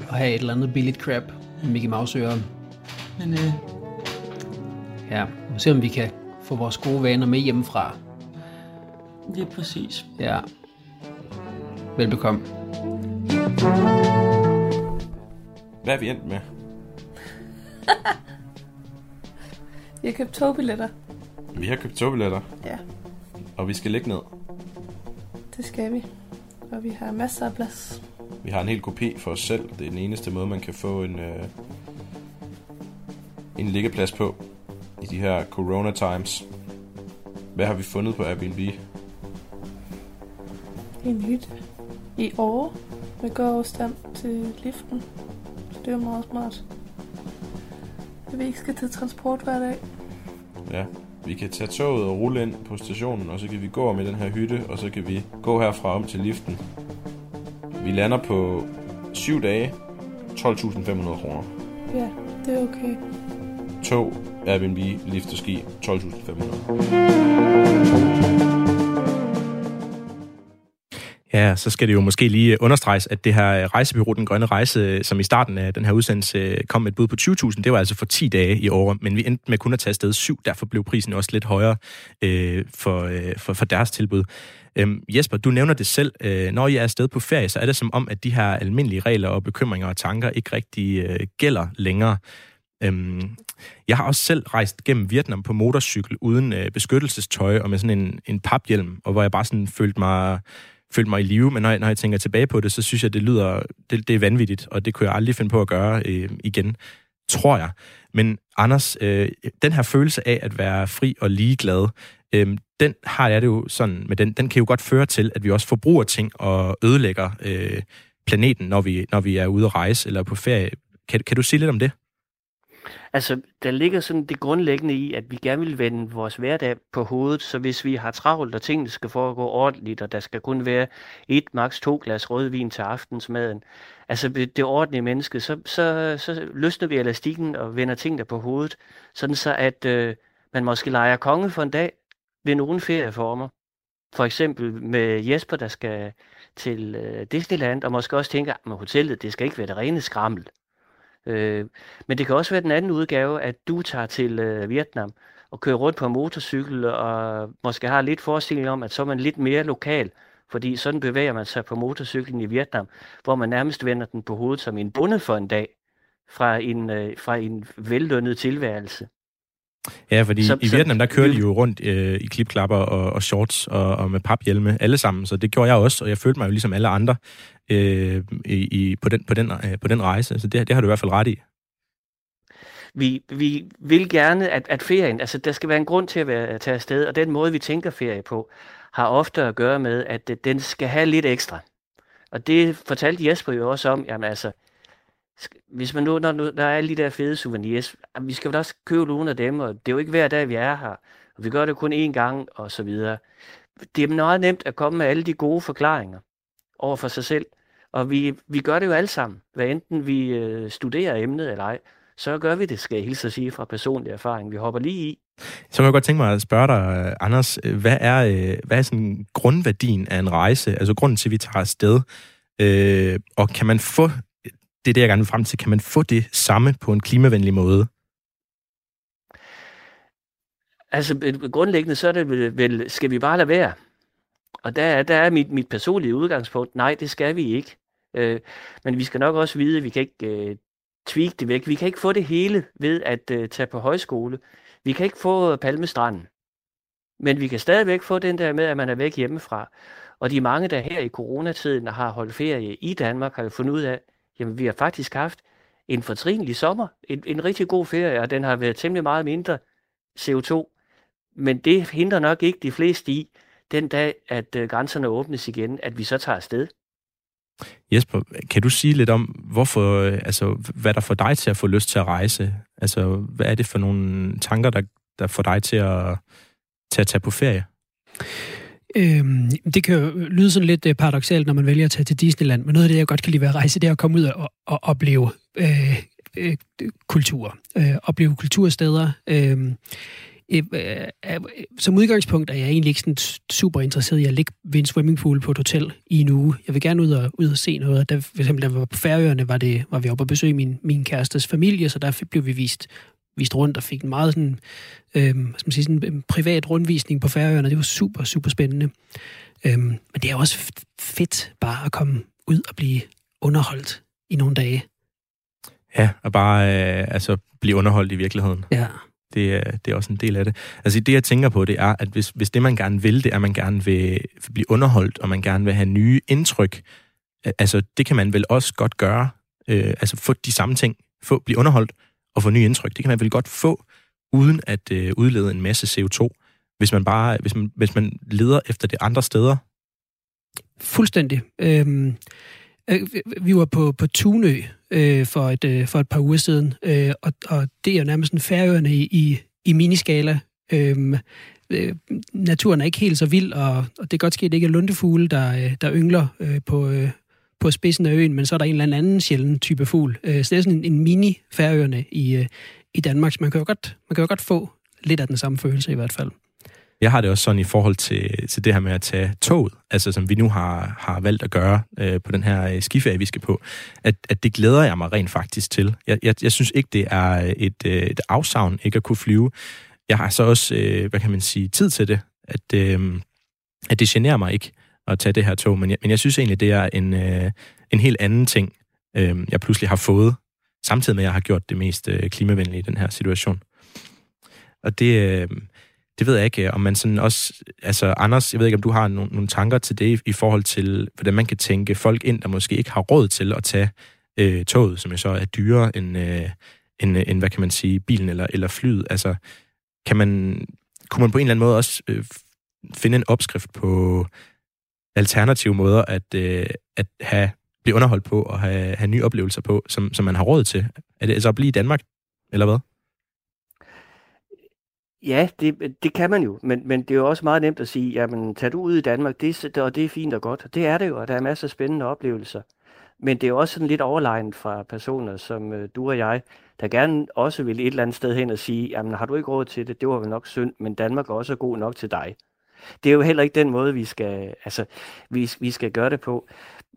og have et eller andet billigt crab med Mickey Mouse ører. men øh, Ja, se om vi kan få vores gode vaner med hjemmefra. lige præcis. Ja. Velbekomme. Hvad er vi endt med? <laughs> Jeg har købt togbilletter. Vi har købt togbilletter, Ja, og vi skal ligge ned. det skal vi. Og vi har masser af plads. Vi har en hel kopi for os selv. Det er den eneste måde, man kan få en, øh, en liggeplads på i de her corona times. Hvad har vi fundet på Airbnb? En hytte i år med gåafstand til liften. Så det er meget smart. At vi ikke skal til transport hver dag. Ja, vi kan tage toget og rulle ind på stationen, og så kan vi gå om i den her hytte, og så kan vi gå herfra om til liften. Vi lander på 7 dage, 12.500 kroner. Ja, det er okay. Tog, Airbnb, lift og ski, 12.500. Ja, så skal det jo måske lige understreges, at det her rejsebyrå, Den Grønne Rejse, som i starten af den her udsendelse kom med et bud på 20.000, det var altså for 10 dage i år, men vi endte med kun at tage afsted 7, derfor blev prisen også lidt højere øh, for, øh, for, for deres tilbud. Øhm, Jesper, du nævner det selv. Øh, når I er afsted på ferie, så er det som om, at de her almindelige regler og bekymringer og tanker ikke rigtig øh, gælder længere. Øhm, jeg har også selv rejst gennem Vietnam på motorcykel uden øh, beskyttelsestøj og med sådan en, en paphjelm, og hvor jeg bare sådan følte mig følte mig i live, men når jeg, når jeg tænker tilbage på det, så synes jeg, det lyder, det, det er vanvittigt, og det kunne jeg aldrig finde på at gøre øh, igen, tror jeg. Men Anders, øh, den her følelse af at være fri og ligeglad, øh, den har jeg det jo sådan, men den, den kan jo godt føre til, at vi også forbruger ting og ødelægger øh, planeten, når vi, når vi er ude at rejse eller på ferie. Kan, kan du sige lidt om det? Altså, der ligger sådan det grundlæggende i, at vi gerne vil vende vores hverdag på hovedet, så hvis vi har travlt, og tingene skal foregå ordentligt, og der skal kun være et, maks to glas rødvin til aftensmaden, altså det ordentlige menneske, så, så, så løsner vi elastikken og vender tingene på hovedet, sådan så at øh, man måske leger konge for en dag ved nogle ferieformer. For eksempel med Jesper, der skal til øh, Disneyland, og måske også tænker, ah, at hotellet, det skal ikke være det rene skrammel. Øh, men det kan også være den anden udgave, at du tager til øh, Vietnam og kører rundt på en motorcykel og måske har lidt forestilling om, at så er man lidt mere lokal, fordi sådan bevæger man sig på motorcyklen i Vietnam, hvor man nærmest vender den på hovedet som en bunde for en dag fra en, øh, fra en vellønnet tilværelse. Ja, fordi Så- i Vietnam, der kører de jo rundt øh, i klipklapper og, og shorts og, og med paphjelme alle sammen, så det gjorde jeg også, og jeg følte mig jo ligesom alle andre øh, i, i, på, den, på, den, øh, på den rejse, så det, det har du i hvert fald ret i. Vi, vi vil gerne, at, at ferien, altså der skal være en grund til at, være, at tage afsted, og den måde, vi tænker ferie på, har ofte at gøre med, at øh, den skal have lidt ekstra. Og det fortalte Jesper jo også om, jamen altså, hvis man nu, når der er alle de der fede souvenirs, vi skal vel også købe nogle af dem, og det er jo ikke hver dag, vi er her, og vi gør det kun én gang, og så videre. Det er meget nemt at komme med alle de gode forklaringer over for sig selv, og vi, vi gør det jo alle sammen, hvad enten vi øh, studerer emnet eller ej, så gør vi det, skal jeg hilse at sige fra personlig erfaring. Vi hopper lige i. Så må jeg godt tænke mig at spørge dig, øh, Anders, øh, hvad er, øh, hvad er sådan grundværdien af en rejse, altså grunden til, at vi tager afsted, øh, og kan man få, det er det, jeg gerne vil frem til, kan man få det samme på en klimavenlig måde? Altså øh, grundlæggende, så er det vel, vel skal vi bare lade være? Og der, er- der er mit, mit personlige udgangspunkt, nej, det skal vi ikke. Øh, men vi skal nok også vide, at vi kan ikke øh, tweak det væk. Vi kan ikke få det hele ved at øh, tage på højskole. Vi kan ikke få Palmestranden. Men vi kan stadigvæk få den der med, at man er væk hjemmefra. Og de mange, der her i coronatiden har holdt ferie i Danmark, har jo fundet ud af, jamen vi har faktisk haft en fortrinlig sommer. En, en rigtig god ferie, og den har været temmelig meget mindre CO2. Men det hindrer nok ikke de fleste i, den dag, at øh, grænserne åbnes igen, at vi så tager afsted. Jesper, kan du sige lidt om, hvorfor, øh, altså, hvad der får dig til at få lyst til at rejse? Altså, hvad er det for nogle tanker, der, der får dig til at, til at tage på ferie? Øhm, det kan jo lyde sådan lidt øh, paradoxalt, når man vælger at tage til Disneyland, men noget af det, jeg godt kan lide ved at rejse, det er at komme ud og, og opleve øh, øh, kultur. Øh, opleve kultursteder. Øhm, øh, øh, øh, som udgangspunkt er jeg egentlig ikke sådan super interesseret i at ligge ved en swimmingpool på et hotel i en uge. Jeg vil gerne ud og, ud og se noget. Der, for eksempel, da vi var på Færøerne, var, det, var vi oppe og besøge min, min kærestes familie, så der blev vi vist, vist rundt og fik en meget sådan, øh, skal man sige, sådan en privat rundvisning på Færøerne. Det var super, super spændende. Øh, men det er også fedt bare at komme ud og blive underholdt i nogle dage. Ja, og bare øh, altså, blive underholdt i virkeligheden. Ja. Det, er, det er også en del af det. Altså det, jeg tænker på, det er, at hvis, hvis det, man gerne vil, det er, at man gerne vil blive underholdt, og man gerne vil have nye indtryk, altså det kan man vel også godt gøre. Øh, altså få de samme ting, få, blive underholdt og få nye indtryk. Det kan man vel godt få, uden at øh, udlede en masse CO2, hvis man bare hvis man, hvis man leder efter det andre steder. Fuldstændig. Øhm, øh, vi var på, på Tunø øh, for, et, øh, for et par uger siden, øh, og, og det er jo nærmest en færøerne i, i, i miniskala. Øhm, øh, naturen er ikke helt så vild, og, og det er godt ske, at det ikke er lundefugle, der, øh, der yngler øh, på, øh, på spidsen af øen, men så er der en eller anden sjælden type fugl. Øh, så det er sådan en, en mini færøerne i, øh, i Danmark, så man kan, jo godt, man kan jo godt få lidt af den samme følelse i hvert fald. Jeg har det også sådan i forhold til, til det her med at tage toget, altså som vi nu har, har valgt at gøre øh, på den her øh, skiferie, vi skal på, at, at det glæder jeg mig rent faktisk til. Jeg, jeg, jeg synes ikke, det er et, øh, et afsavn ikke at kunne flyve. Jeg har så også, øh, hvad kan man sige, tid til det, at, øh, at det generer mig ikke at tage det her tog, men jeg, men jeg synes egentlig, det er en, øh, en helt anden ting, øh, jeg pludselig har fået, samtidig med, at jeg har gjort det mest øh, klimavenlige i den her situation. Og det... Øh, det ved jeg ikke, om man sådan også... Altså, Anders, jeg ved ikke, om du har nogle, nogle tanker til det i forhold til, hvordan man kan tænke folk ind, der måske ikke har råd til at tage øh, toget, som jo så er dyrere end, øh, end, øh, end, hvad kan man sige, bilen eller, eller flyet. Altså, kan man, kunne man på en eller anden måde også øh, finde en opskrift på alternative måder at, øh, at have, blive underholdt på og have, have nye oplevelser på, som, som man har råd til? Er det altså at blive i Danmark, eller hvad? Ja, det, det kan man jo, men, men det er jo også meget nemt at sige, jamen tag du ud i Danmark, det, og det er fint og godt. Det er det jo, og der er masser af spændende oplevelser. Men det er jo også sådan lidt overlegnet fra personer som øh, du og jeg, der gerne også vil et eller andet sted hen og sige, jamen har du ikke råd til det, det var vel nok synd, men Danmark er også god nok til dig. Det er jo heller ikke den måde, vi skal, altså, vi, vi skal gøre det på.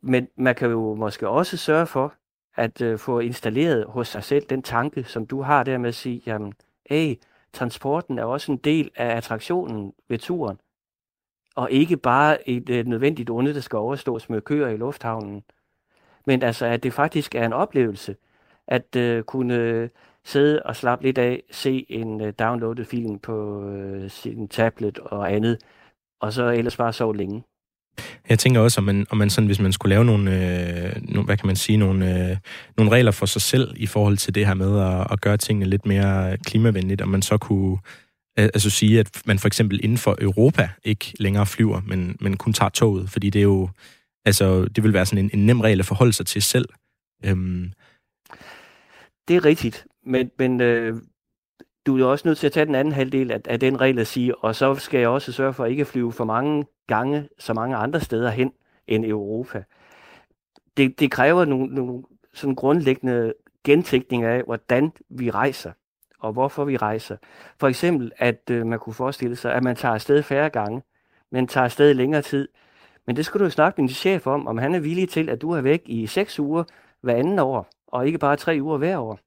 Men man kan jo måske også sørge for at øh, få installeret hos sig selv den tanke, som du har der med at sige, jamen, hey, transporten er også en del af attraktionen ved turen, og ikke bare et, øh, nødvendigt onde, der skal overstås med køer i lufthavnen, men altså, at det faktisk er en oplevelse, at øh, kunne sidde og slappe lidt af, se en uh, downloadet film på uh, sin tablet og andet, og så ellers bare sove længe. Jeg tænker også, om man, om man sådan, hvis man skulle lave nogle, øh, nogle hvad kan man sige, nogle, øh, nogle regler for sig selv i forhold til det her med at, at gøre tingene lidt mere klimavenligt, om man så kunne altså sige, at man for eksempel inden for Europa ikke længere flyver, men, men kun tager toget, fordi det er jo, altså, det vil være sådan en, en nem regel at forholde sig til selv. Øhm. Det er rigtigt, men, men øh, du er jo også nødt til at tage den anden halvdel af, af den regel at sige, og så skal jeg også sørge for at ikke at flyve for mange gange så mange andre steder hen end Europa. Det, det kræver nogle, nogle sådan grundlæggende gentænkning af, hvordan vi rejser, og hvorfor vi rejser. For eksempel, at øh, man kunne forestille sig, at man tager afsted færre gange, men tager afsted længere tid. Men det skulle du jo snakke med din chef om, om han er villig til, at du er væk i seks uger hver anden år, og ikke bare tre uger hver år.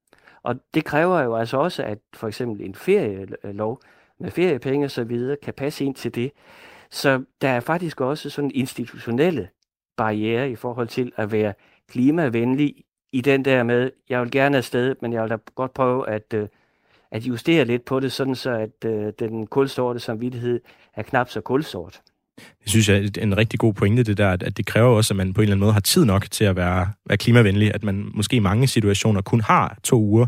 Og det kræver jo altså også, at for eksempel en ferielov med feriepenge og så videre kan passe ind til det. Så der er faktisk også sådan institutionelle barriere i forhold til at være klimavenlig i den der med, jeg vil gerne afsted, men jeg vil da godt prøve at, øh, at justere lidt på det, sådan så at øh, den kulsorte samvittighed er knap så kulsort. Det synes jeg er en rigtig god pointe, det der, at det kræver også, at man på en eller anden måde har tid nok til at være, være klimavenlig, at man måske i mange situationer kun har to uger,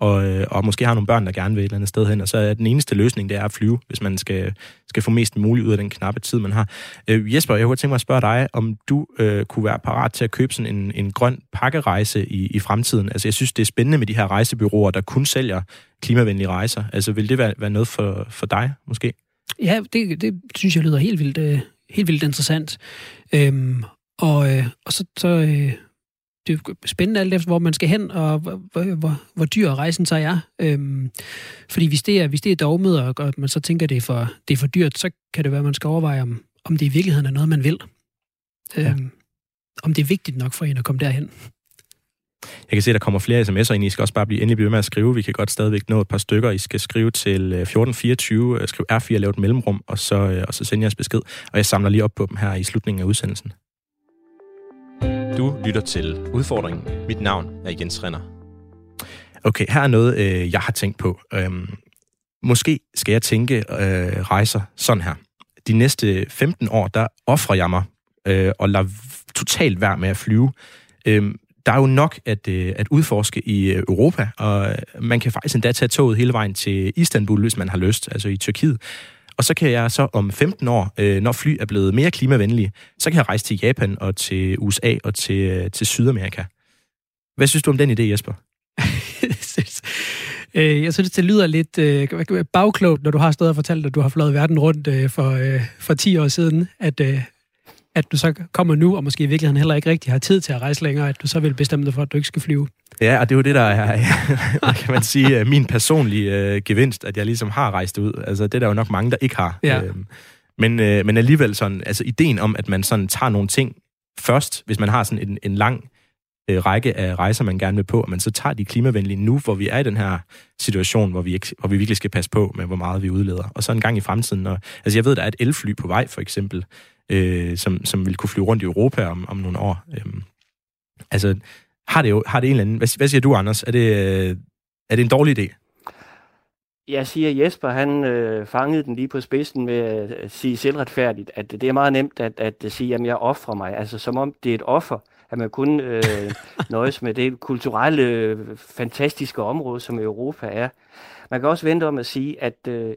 og, øh, og måske har nogle børn, der gerne vil et eller andet sted hen, og så er den eneste løsning, det er at flyve, hvis man skal, skal få mest muligt ud af den knappe tid, man har. Øh, Jesper, jeg kunne tænke mig at spørge dig, om du øh, kunne være parat til at købe sådan en, en grøn pakkerejse i, i fremtiden. Altså, jeg synes, det er spændende med de her rejsebyråer, der kun sælger klimavenlige rejser. Altså, vil det være, være noget for, for dig, måske? Ja, det, det synes jeg lyder helt vildt, øh, helt vildt interessant. Øhm, og, øh, og så, så, øh, det er spændende alt efter, hvor man skal hen, og hvor, hvor, hvor, dyr rejsen så er. Øhm, fordi hvis det er, hvis det er dogmet, og, og man så tænker, det er, for, det er for dyrt, så kan det være, at man skal overveje, om, om det i virkeligheden er noget, man vil. Ja. Øhm, om det er vigtigt nok for en at komme derhen. Jeg kan se, at der kommer flere sms'er ind. I skal også bare blive endelig blive med at skrive. Vi kan godt stadigvæk nå et par stykker. I skal skrive til 1424, øh, skriv R4, lave et mellemrum, og så, øh, og så sende jeres besked. Og jeg samler lige op på dem her i slutningen af udsendelsen. Du lytter til Udfordringen. Mit navn er Jens Renner. Okay, her er noget, øh, jeg har tænkt på. Øhm, måske skal jeg tænke øh, rejser sådan her. De næste 15 år, der offrer jeg mig øh, og lader totalt være med at flyve. Øhm, der er jo nok at, øh, at udforske i øh, Europa, og øh, man kan faktisk endda tage toget hele vejen til Istanbul, hvis man har lyst, altså i Tyrkiet. Og så kan jeg så om 15 år, øh, når fly er blevet mere klimavenlige, så kan jeg rejse til Japan og til USA og til, øh, til Sydamerika. Hvad synes du om den idé, Jesper? <laughs> jeg synes, det lyder lidt øh, bagklogt, når du har stået og fortalt, at du har fløjet verden rundt øh, for, øh, for 10 år siden, at, øh, at du så kommer nu, og måske i virkeligheden heller ikke rigtig har tid til at rejse længere, at du så vil bestemme dig for, at du ikke skal flyve. Ja, og det er jo det, der er, <laughs> kan man sige, min personlige uh, gevinst, at jeg ligesom har rejst ud. Altså, det er der jo nok mange, der ikke har. Ja. Øhm, men, uh, men alligevel sådan, altså ideen om, at man sådan tager nogle ting først, hvis man har sådan en, en lang øh, række af rejser, man gerne vil på, men man så tager de klimavenlige nu, hvor vi er i den her situation, hvor vi, ikke, hvor vi virkelig skal passe på med, hvor meget vi udleder. Og så en gang i fremtiden, Når, altså jeg ved, der er et elfly på vej, for eksempel, øh, som, som vil kunne flyve rundt i Europa om, om nogle år. Øh, altså, har det jo har det en eller anden... Hvad, hvad siger du, Anders? Er det, øh, er det en dårlig idé? Jeg siger, Jesper, han øh, fangede den lige på spidsen med at sige selvretfærdigt, at det er meget nemt at, at sige, at jeg offrer mig. Altså som om det er et offer, at man kun øh, nøjes med det kulturelle, fantastiske område, som Europa er. Man kan også vente om at sige, at øh,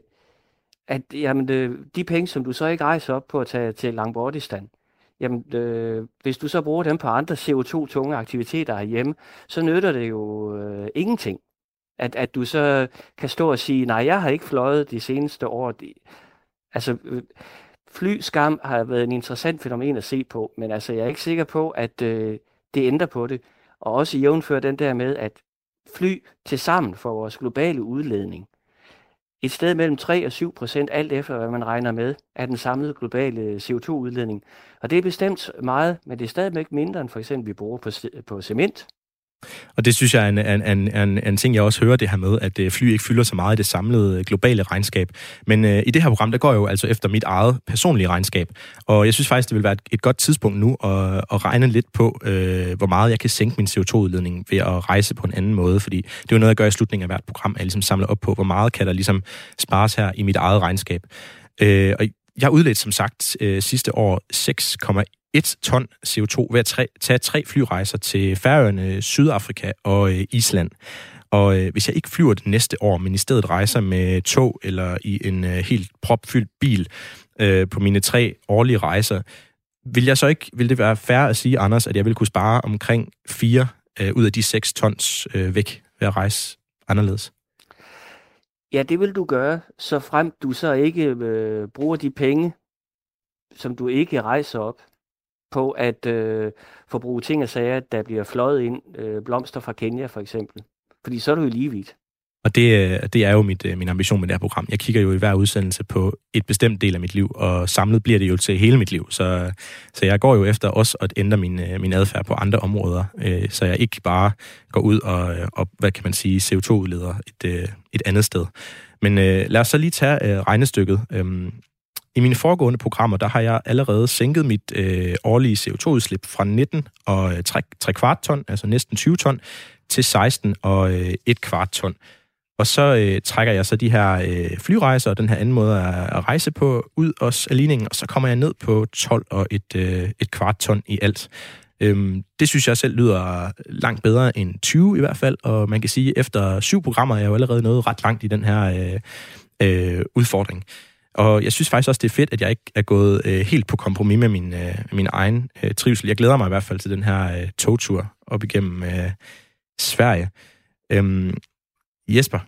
at jamen, øh, de penge, som du så ikke rejser op på at tage til Langbordistan, jamen, øh, hvis du så bruger dem på andre CO2-tunge aktiviteter herhjemme, så nytter det jo øh, ingenting. At, at du så kan stå og sige, nej, jeg har ikke fløjet de seneste år. Altså, øh, flyskam har været en interessant fænomen at se på, men altså, jeg er ikke sikker på, at øh, det ændrer på det. Og også jævnfør den der med, at fly til sammen for vores globale udledning, et sted mellem 3 og 7 procent, alt efter hvad man regner med, af den samlede globale øh, CO2-udledning. Og det er bestemt meget, men det er stadigvæk mindre end for eksempel vi bruger på, på cement. Og det synes jeg er en, en, en, en, en ting, jeg også hører det her med, at øh, fly ikke fylder så meget i det samlede øh, globale regnskab. Men øh, i det her program, der går jeg jo altså efter mit eget personlige regnskab. Og jeg synes faktisk, det vil være et, et godt tidspunkt nu at, at regne lidt på, øh, hvor meget jeg kan sænke min CO2-udledning ved at rejse på en anden måde. Fordi det er jo noget, jeg gør i slutningen af hvert program, at jeg ligesom samler op på, hvor meget kan der ligesom spares her i mit eget regnskab. Øh, og jeg udledte som sagt øh, sidste år 1 ton CO2 ved at tage tre flyrejser til Færøerne, Sydafrika og øh, Island. Og øh, hvis jeg ikke flyver det næste år, men i stedet rejser med tog eller i en øh, helt propfyldt bil øh, på mine tre årlige rejser, vil jeg så ikke, vil det være fair at sige, Anders, at jeg vil kunne spare omkring 4 øh, ud af de 6 tons øh, væk ved at rejse anderledes? Ja, det vil du gøre, så frem du så ikke øh, bruger de penge, som du ikke rejser op, på at øh, forbruge ting og sager, der bliver fløjet ind, øh, blomster fra Kenya for eksempel. Fordi så er du jo lige vidt. Og det, øh, det er jo mit, øh, min ambition med det her program. Jeg kigger jo i hver udsendelse på et bestemt del af mit liv, og samlet bliver det jo til hele mit liv. Så, så jeg går jo efter også at ændre min, øh, min adfærd på andre områder, så jeg ikke bare går ud og, og hvad kan man sige, CO2-udleder et, et andet sted. Men lad os så lige tage regnestykket. Øhm, i mine foregående programmer, der har jeg allerede sænket mit øh, årlige CO2-udslip fra 19 og øh, 3, 3 kvart ton, altså næsten 20 ton, til 16 og øh, 1 kvart ton. Og så øh, trækker jeg så de her øh, flyrejser og den her anden måde at, at rejse på ud også af ligningen, og så kommer jeg ned på 12 og et, øh, et kvart ton i alt. Øhm, det synes jeg selv lyder langt bedre end 20 i hvert fald, og man kan sige, at efter syv programmer er jeg jo allerede nået ret langt i den her øh, øh, udfordring. Og jeg synes faktisk også, det er fedt, at jeg ikke er gået øh, helt på kompromis med min, øh, min egen øh, trivsel. Jeg glæder mig i hvert fald til den her øh, togtur op igennem øh, Sverige. Øhm, Jesper,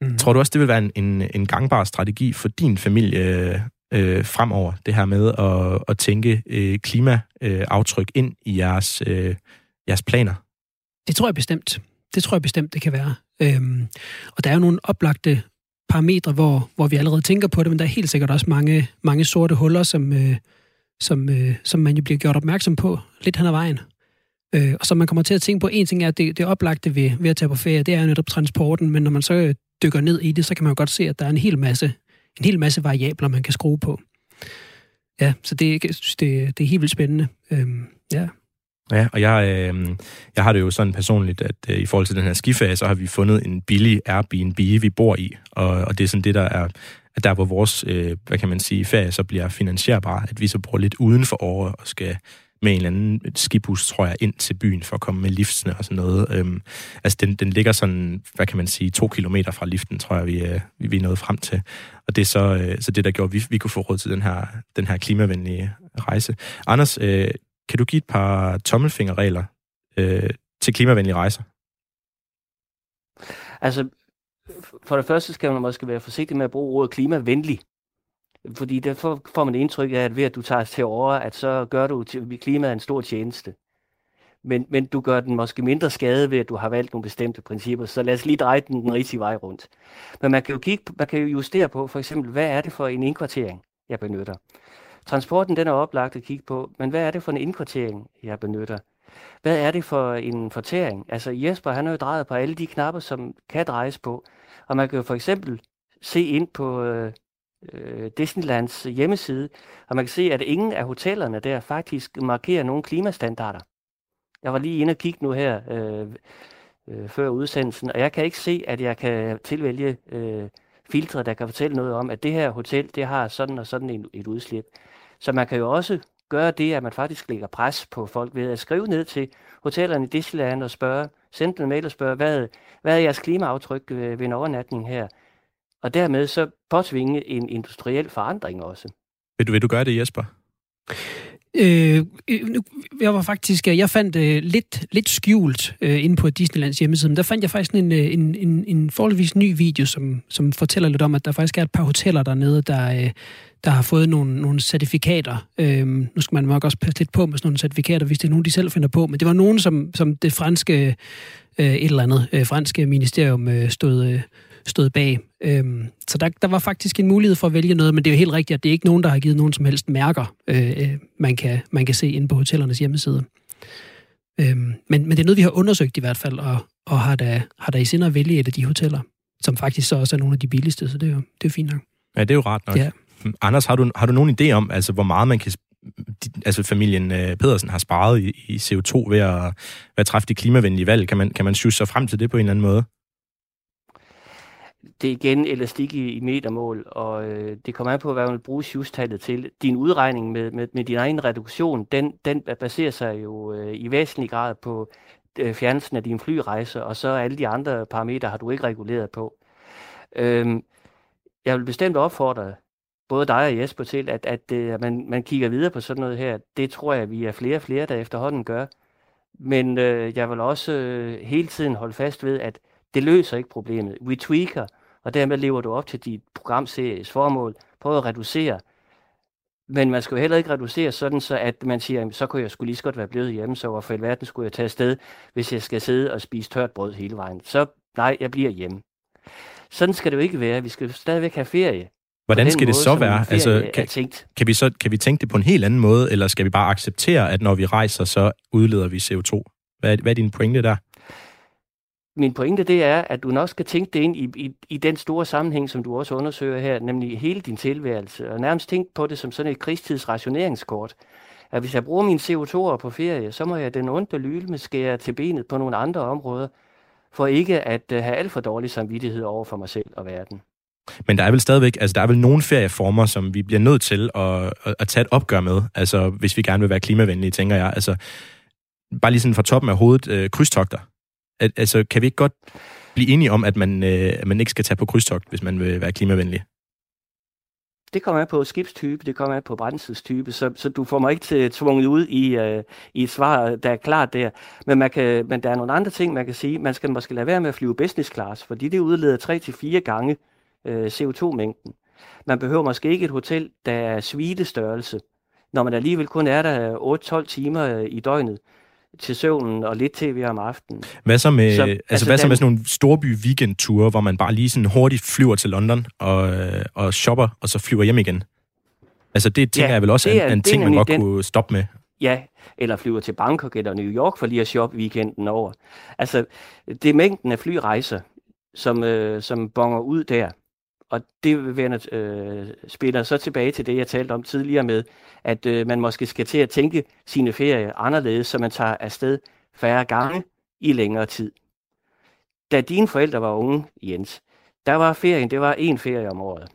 mm. tror du også, det vil være en, en, en gangbar strategi for din familie øh, fremover, det her med at, at tænke øh, klimaaftryk ind i jeres, øh, jeres planer? Det tror jeg bestemt. Det tror jeg bestemt, det kan være. Øhm, og der er jo nogle oplagte parametre, hvor, hvor vi allerede tænker på det, men der er helt sikkert også mange, mange sorte huller, som, øh, som, øh, som man jo bliver gjort opmærksom på lidt hen ad vejen. Øh, og så man kommer til at tænke på, en ting er, at det, det oplagte ved, ved at tage på ferie, det er jo netop transporten, men når man så øh, dykker ned i det, så kan man jo godt se, at der er en hel masse, en hel masse variabler, man kan skrue på. Ja, så det, jeg synes, det, det er helt vildt spændende. Øhm, ja. Ja, og jeg, øh, jeg har det jo sådan personligt, at øh, i forhold til den her skifase, så har vi fundet en billig Airbnb, vi bor i, og, og det er sådan det, der er at der hvor vores, øh, hvad kan man sige, ferie så bliver finansierbar, at vi så bor lidt uden for året og skal med en eller anden skibus, tror jeg, ind til byen for at komme med liftsene og sådan noget. Øhm, altså, den, den ligger sådan, hvad kan man sige, to kilometer fra liften, tror jeg, vi, øh, vi, vi er nået frem til. Og det er så, øh, så det, der gjorde, at vi, vi kunne få råd til den her, den her klimavenlige rejse. Anders, øh, kan du give et par tommelfingerregler øh, til klimavenlige rejser? Altså, for det første skal man måske være forsigtig med at bruge ordet klimavenlig. Fordi der får man indtryk af, at ved at du tager til over, at så gør du klimaet en stor tjeneste. Men, men du gør den måske mindre skade ved, at du har valgt nogle bestemte principper. Så lad os lige dreje den den rigtige vej rundt. Men man kan jo, kigge, man kan jo justere på, for eksempel, hvad er det for en indkvartering, jeg benytter? Transporten den er oplagt at kigge på, men hvad er det for en indkvartering, jeg benytter? Hvad er det for en fortæring? Altså Jesper, han har jo drejet på alle de knapper, som kan drejes på. Og man kan jo for eksempel se ind på øh, øh Disneylands hjemmeside, og man kan se, at ingen af hotellerne der faktisk markerer nogle klimastandarder. Jeg var lige inde og kigge nu her øh, øh, før udsendelsen, og jeg kan ikke se, at jeg kan tilvælge øh, filtre, der kan fortælle noget om, at det her hotel, det har sådan og sådan en, et udslip. Så man kan jo også gøre det, at man faktisk lægger pres på folk ved at skrive ned til hotellerne i Disneyland og spørge, sende en mail og spørge, hvad, hvad er jeres klimaaftryk ved, ved en overnatning her? Og dermed så påtvinge en industriel forandring også. Vil du, vil du gøre det, Jesper? Øh, øh, jeg var faktisk, øh, jeg fandt øh, lidt, lidt skjult øh, inde på Disneylands hjemmeside, men der fandt jeg faktisk en, øh, en, en, en forholdsvis ny video, som, som fortæller lidt om, at der faktisk er et par hoteller dernede, der, øh, der har fået nogle, nogle certifikater. Øh, nu skal man nok også passe lidt på med sådan nogle certifikater, hvis det er nogen, de selv finder på, men det var nogen, som, som det franske, øh, et eller andet øh, franske ministerium øh, stod, øh, stod bag. Øhm, så der, der var faktisk en mulighed for at vælge noget, men det er jo helt rigtigt, at det er ikke nogen, der har givet nogen som helst mærker, øh, øh, man, kan, man kan se inde på hotellernes hjemmeside. Øhm, men, men det er noget, vi har undersøgt i hvert fald, og, og har, da, har da i sinde at vælge et af de hoteller, som faktisk så også er nogle af de billigste, så det er jo, det er fint nok. Ja, det er jo ret nok. Ja. Hm, Anders, har du, har du nogen idé om, altså, hvor meget man kan altså familien øh, Pedersen har sparet i, i CO2 ved at, ved at træffe de klimavenlige valg? Kan man, kan man synes sig frem til det på en eller anden måde? Det er igen elastik i, i metermål, og øh, det kommer an på, hvad man vil bruge sjustallet til. Din udregning med, med, med din egen reduktion, den, den baserer sig jo øh, i væsentlig grad på øh, fjernelsen af din flyrejse, og så alle de andre parametre har du ikke reguleret på. Øhm, jeg vil bestemt opfordre både dig og Jesper til, at, at, øh, at man, man kigger videre på sådan noget her. Det tror jeg, vi er flere og flere, der efterhånden gør. Men øh, jeg vil også øh, hele tiden holde fast ved, at det løser ikke problemet. We tweaker, og dermed lever du op til dit programseries formål. Prøv at reducere. Men man skal jo heller ikke reducere sådan, så at man siger, så kunne jeg skulle lige så godt være blevet hjemme, så hvorfor i verden skulle jeg tage afsted, hvis jeg skal sidde og spise tørt brød hele vejen. Så nej, jeg bliver hjemme. Sådan skal det jo ikke være. Vi skal stadigvæk have ferie. Hvordan skal måde, det så være? Altså, kan, kan, vi så, kan vi tænke det på en helt anden måde, eller skal vi bare acceptere, at når vi rejser, så udleder vi CO2? Hvad er, hvad er din pointe der? Min pointe det er, at du nok skal tænke det ind i, i, i den store sammenhæng, som du også undersøger her, nemlig hele din tilværelse, og nærmest tænke på det som sådan et krigstidsrationeringskort. At hvis jeg bruger mine CO2'er på ferie, så må jeg den onde lyme skære til benet på nogle andre områder, for ikke at øh, have alt for dårlig samvittighed over for mig selv og verden. Men der er vel stadigvæk, altså der er vel nogle ferieformer, som vi bliver nødt til at, at, at tage et opgør med, altså hvis vi gerne vil være klimavenlige, tænker jeg. Altså, bare lige sådan fra toppen af hovedet, øh, krydstogter. At, altså, kan vi ikke godt blive enige om, at man, øh, at man ikke skal tage på krydstogt, hvis man vil være klimavenlig? Det kommer an på skibstype, det kommer an på brændselstype, så, så du får mig ikke til tvunget ud i, øh, i et svar, der er klart der. Men, man kan, men der er nogle andre ting, man kan sige. Man skal måske lade være med at flyve business class, fordi det udleder 3-4 gange øh, CO2-mængden. Man behøver måske ikke et hotel, der er svidestørrelse, når man alligevel kun er der 8-12 timer øh, i døgnet til søvnen og lidt tv om aftenen. Hvad så med, så, altså, altså hvad den, så med sådan nogle storby weekendture, hvor man bare lige sådan hurtigt flyver til London og, øh, og shopper, og så flyver hjem igen? Altså det tænker ja, jeg vel også er en, en ting, man godt den, kunne stoppe med. Ja, eller flyver til Bangkok eller New York for lige at shoppe weekenden over. Altså, det er mængden af flyrejser, som, øh, som bonger ud der. Og det vil øh, spiller så tilbage til det, jeg talte om tidligere med, at øh, man måske skal til at tænke sine ferier anderledes, så man tager afsted færre gange i længere tid. Da dine forældre var unge, Jens, der var ferien, det var en ferie om året.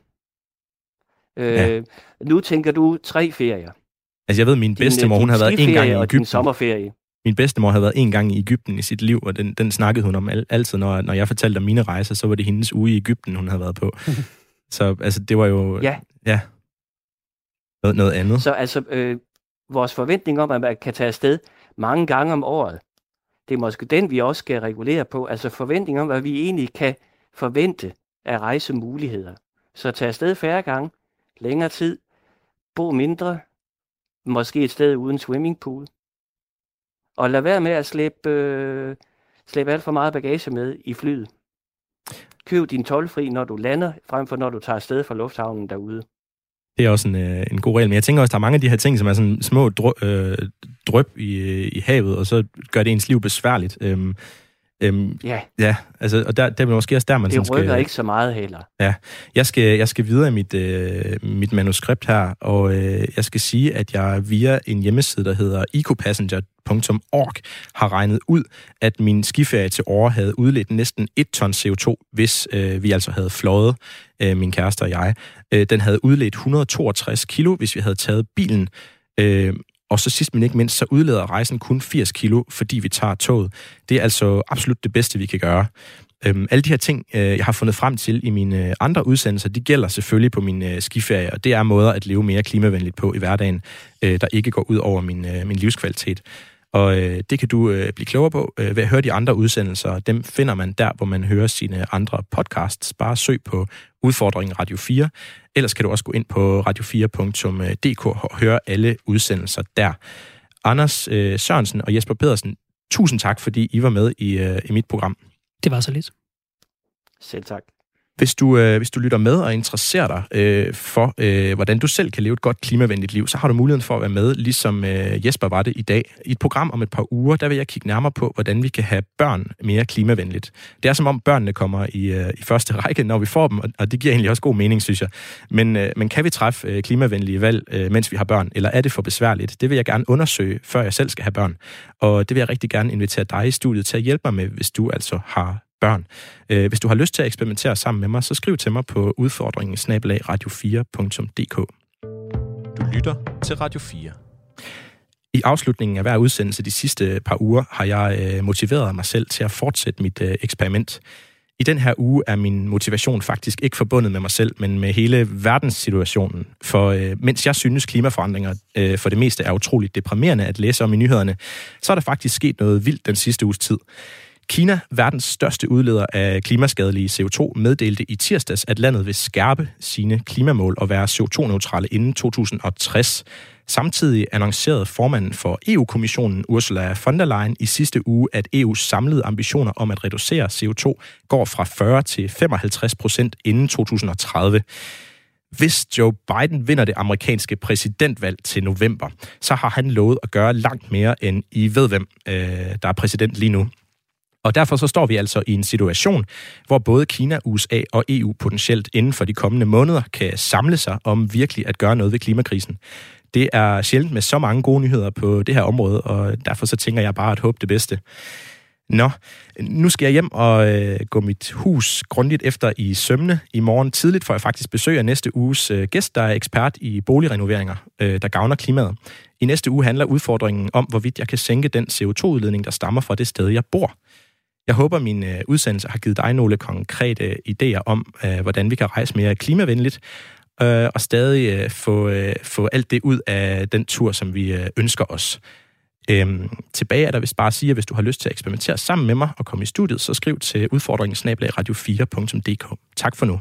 Øh, ja. Nu tænker du tre ferier. Altså jeg ved, min bedstemor, hun har været en gang i Ægypten. Din sommerferie. Min bedstemor havde været en gang i Ægypten i sit liv, og den, den snakkede hun om altid, når, når jeg fortalte om mine rejser, så var det hendes uge i Ægypten, hun havde været på. <laughs> så altså, det var jo... Ja. Ja. Noget, noget andet. Så altså, øh, vores forventning om, at man kan tage afsted mange gange om året, det er måske den, vi også skal regulere på. Altså forventning om, hvad vi egentlig kan forvente af rejsemuligheder. Så tage afsted færre gange, længere tid, bo mindre, måske et sted uden swimmingpool. Og lad være med at slæbe, øh, slæbe alt for meget bagage med i flyet. Køb din tolvfri, når du lander, frem for når du tager afsted fra lufthavnen derude. Det er også en, øh, en god regel. Men jeg tænker også, at der er mange af de her ting, som er sådan små drøb, øh, drøb i, øh, i havet, og så gør det ens liv besværligt. Øhm, Øhm, ja. Ja, altså, og der, der er måske også der, man det rykker skal, ikke så meget heller. Ja, jeg skal, jeg skal videre i mit, øh, mit manuskript her, og øh, jeg skal sige, at jeg via en hjemmeside, der hedder ecopassenger.org, har regnet ud, at min skiferie til år havde udledt næsten 1 ton CO2, hvis øh, vi altså havde fløjet, øh, min kæreste og jeg. Øh, den havde udledt 162 kilo, hvis vi havde taget bilen. Øh, og så sidst men ikke mindst, så udleder rejsen kun 80 kilo, fordi vi tager toget. Det er altså absolut det bedste, vi kan gøre. Øhm, alle de her ting, øh, jeg har fundet frem til i mine øh, andre udsendelser, de gælder selvfølgelig på min øh, skiferie, og det er måder at leve mere klimavenligt på i hverdagen, øh, der ikke går ud over min, øh, min livskvalitet. Og øh, det kan du øh, blive klogere på øh, ved at høre de andre udsendelser. Dem finder man der, hvor man hører sine andre podcasts. Bare søg på Udfordringen Radio 4. Ellers kan du også gå ind på radio4.dk og høre alle udsendelser der. Anders øh, Sørensen og Jesper Pedersen, tusind tak, fordi I var med i, øh, i mit program. Det var så lidt. Selv tak. Hvis du, øh, hvis du lytter med og interesserer dig øh, for, øh, hvordan du selv kan leve et godt klimavenligt liv, så har du muligheden for at være med, ligesom øh, Jesper var det i dag. I et program om et par uger, der vil jeg kigge nærmere på, hvordan vi kan have børn mere klimavenligt. Det er som om børnene kommer i, øh, i første <laughs> række, når vi får dem, og det giver egentlig også god mening, synes jeg. Men, øh, men kan vi træffe øh, klimavenlige valg, øh, mens vi har børn, eller er det for besværligt? Det vil jeg gerne undersøge, før jeg selv skal have børn. Og det vil jeg rigtig gerne invitere dig i studiet til at hjælpe mig med, hvis du altså har børn. Øh, hvis du har lyst til at eksperimentere sammen med mig, så skriv til mig på udfordringen radio4.dk. Du lytter til Radio 4. I afslutningen af hver udsendelse de sidste par uger har jeg øh, motiveret mig selv til at fortsætte mit øh, eksperiment. I den her uge er min motivation faktisk ikke forbundet med mig selv, men med hele verdenssituationen. For øh, mens jeg synes, klimaforandringer øh, for det meste er utroligt deprimerende at læse om i nyhederne, så er der faktisk sket noget vildt den sidste uges tid. Kina, verdens største udleder af klimaskadelige CO2, meddelte i tirsdags, at landet vil skærpe sine klimamål og være CO2-neutrale inden 2060. Samtidig annoncerede formanden for EU-kommissionen Ursula von der Leyen i sidste uge, at EU's samlede ambitioner om at reducere CO2 går fra 40 til 55 procent inden 2030. Hvis Joe Biden vinder det amerikanske præsidentvalg til november, så har han lovet at gøre langt mere end I ved hvem, øh, der er præsident lige nu. Og derfor så står vi altså i en situation, hvor både Kina, USA og EU potentielt inden for de kommende måneder kan samle sig om virkelig at gøre noget ved klimakrisen. Det er sjældent med så mange gode nyheder på det her område, og derfor så tænker jeg bare at håbe det bedste. Nå, nu skal jeg hjem og øh, gå mit hus grundigt efter i sømne. I morgen tidligt får jeg faktisk besøg af næste uges øh, gæst, der er ekspert i boligrenoveringer, øh, der gavner klimaet. I næste uge handler udfordringen om, hvorvidt jeg kan sænke den CO2-udledning, der stammer fra det sted, jeg bor. Jeg håber, min øh, udsendelse har givet dig nogle konkrete øh, idéer om, øh, hvordan vi kan rejse mere klimavenligt, øh, og stadig øh, få, øh, få alt det ud af den tur, som vi øh, ønsker os. Øhm, tilbage er der vist bare at sige, at hvis du har lyst til at eksperimentere sammen med mig og komme i studiet, så skriv til udfordringen radio4.dk. Tak for nu.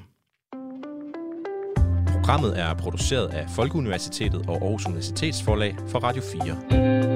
Programmet er produceret af Folkeuniversitetet og Aarhus Universitetsforlag for Radio 4.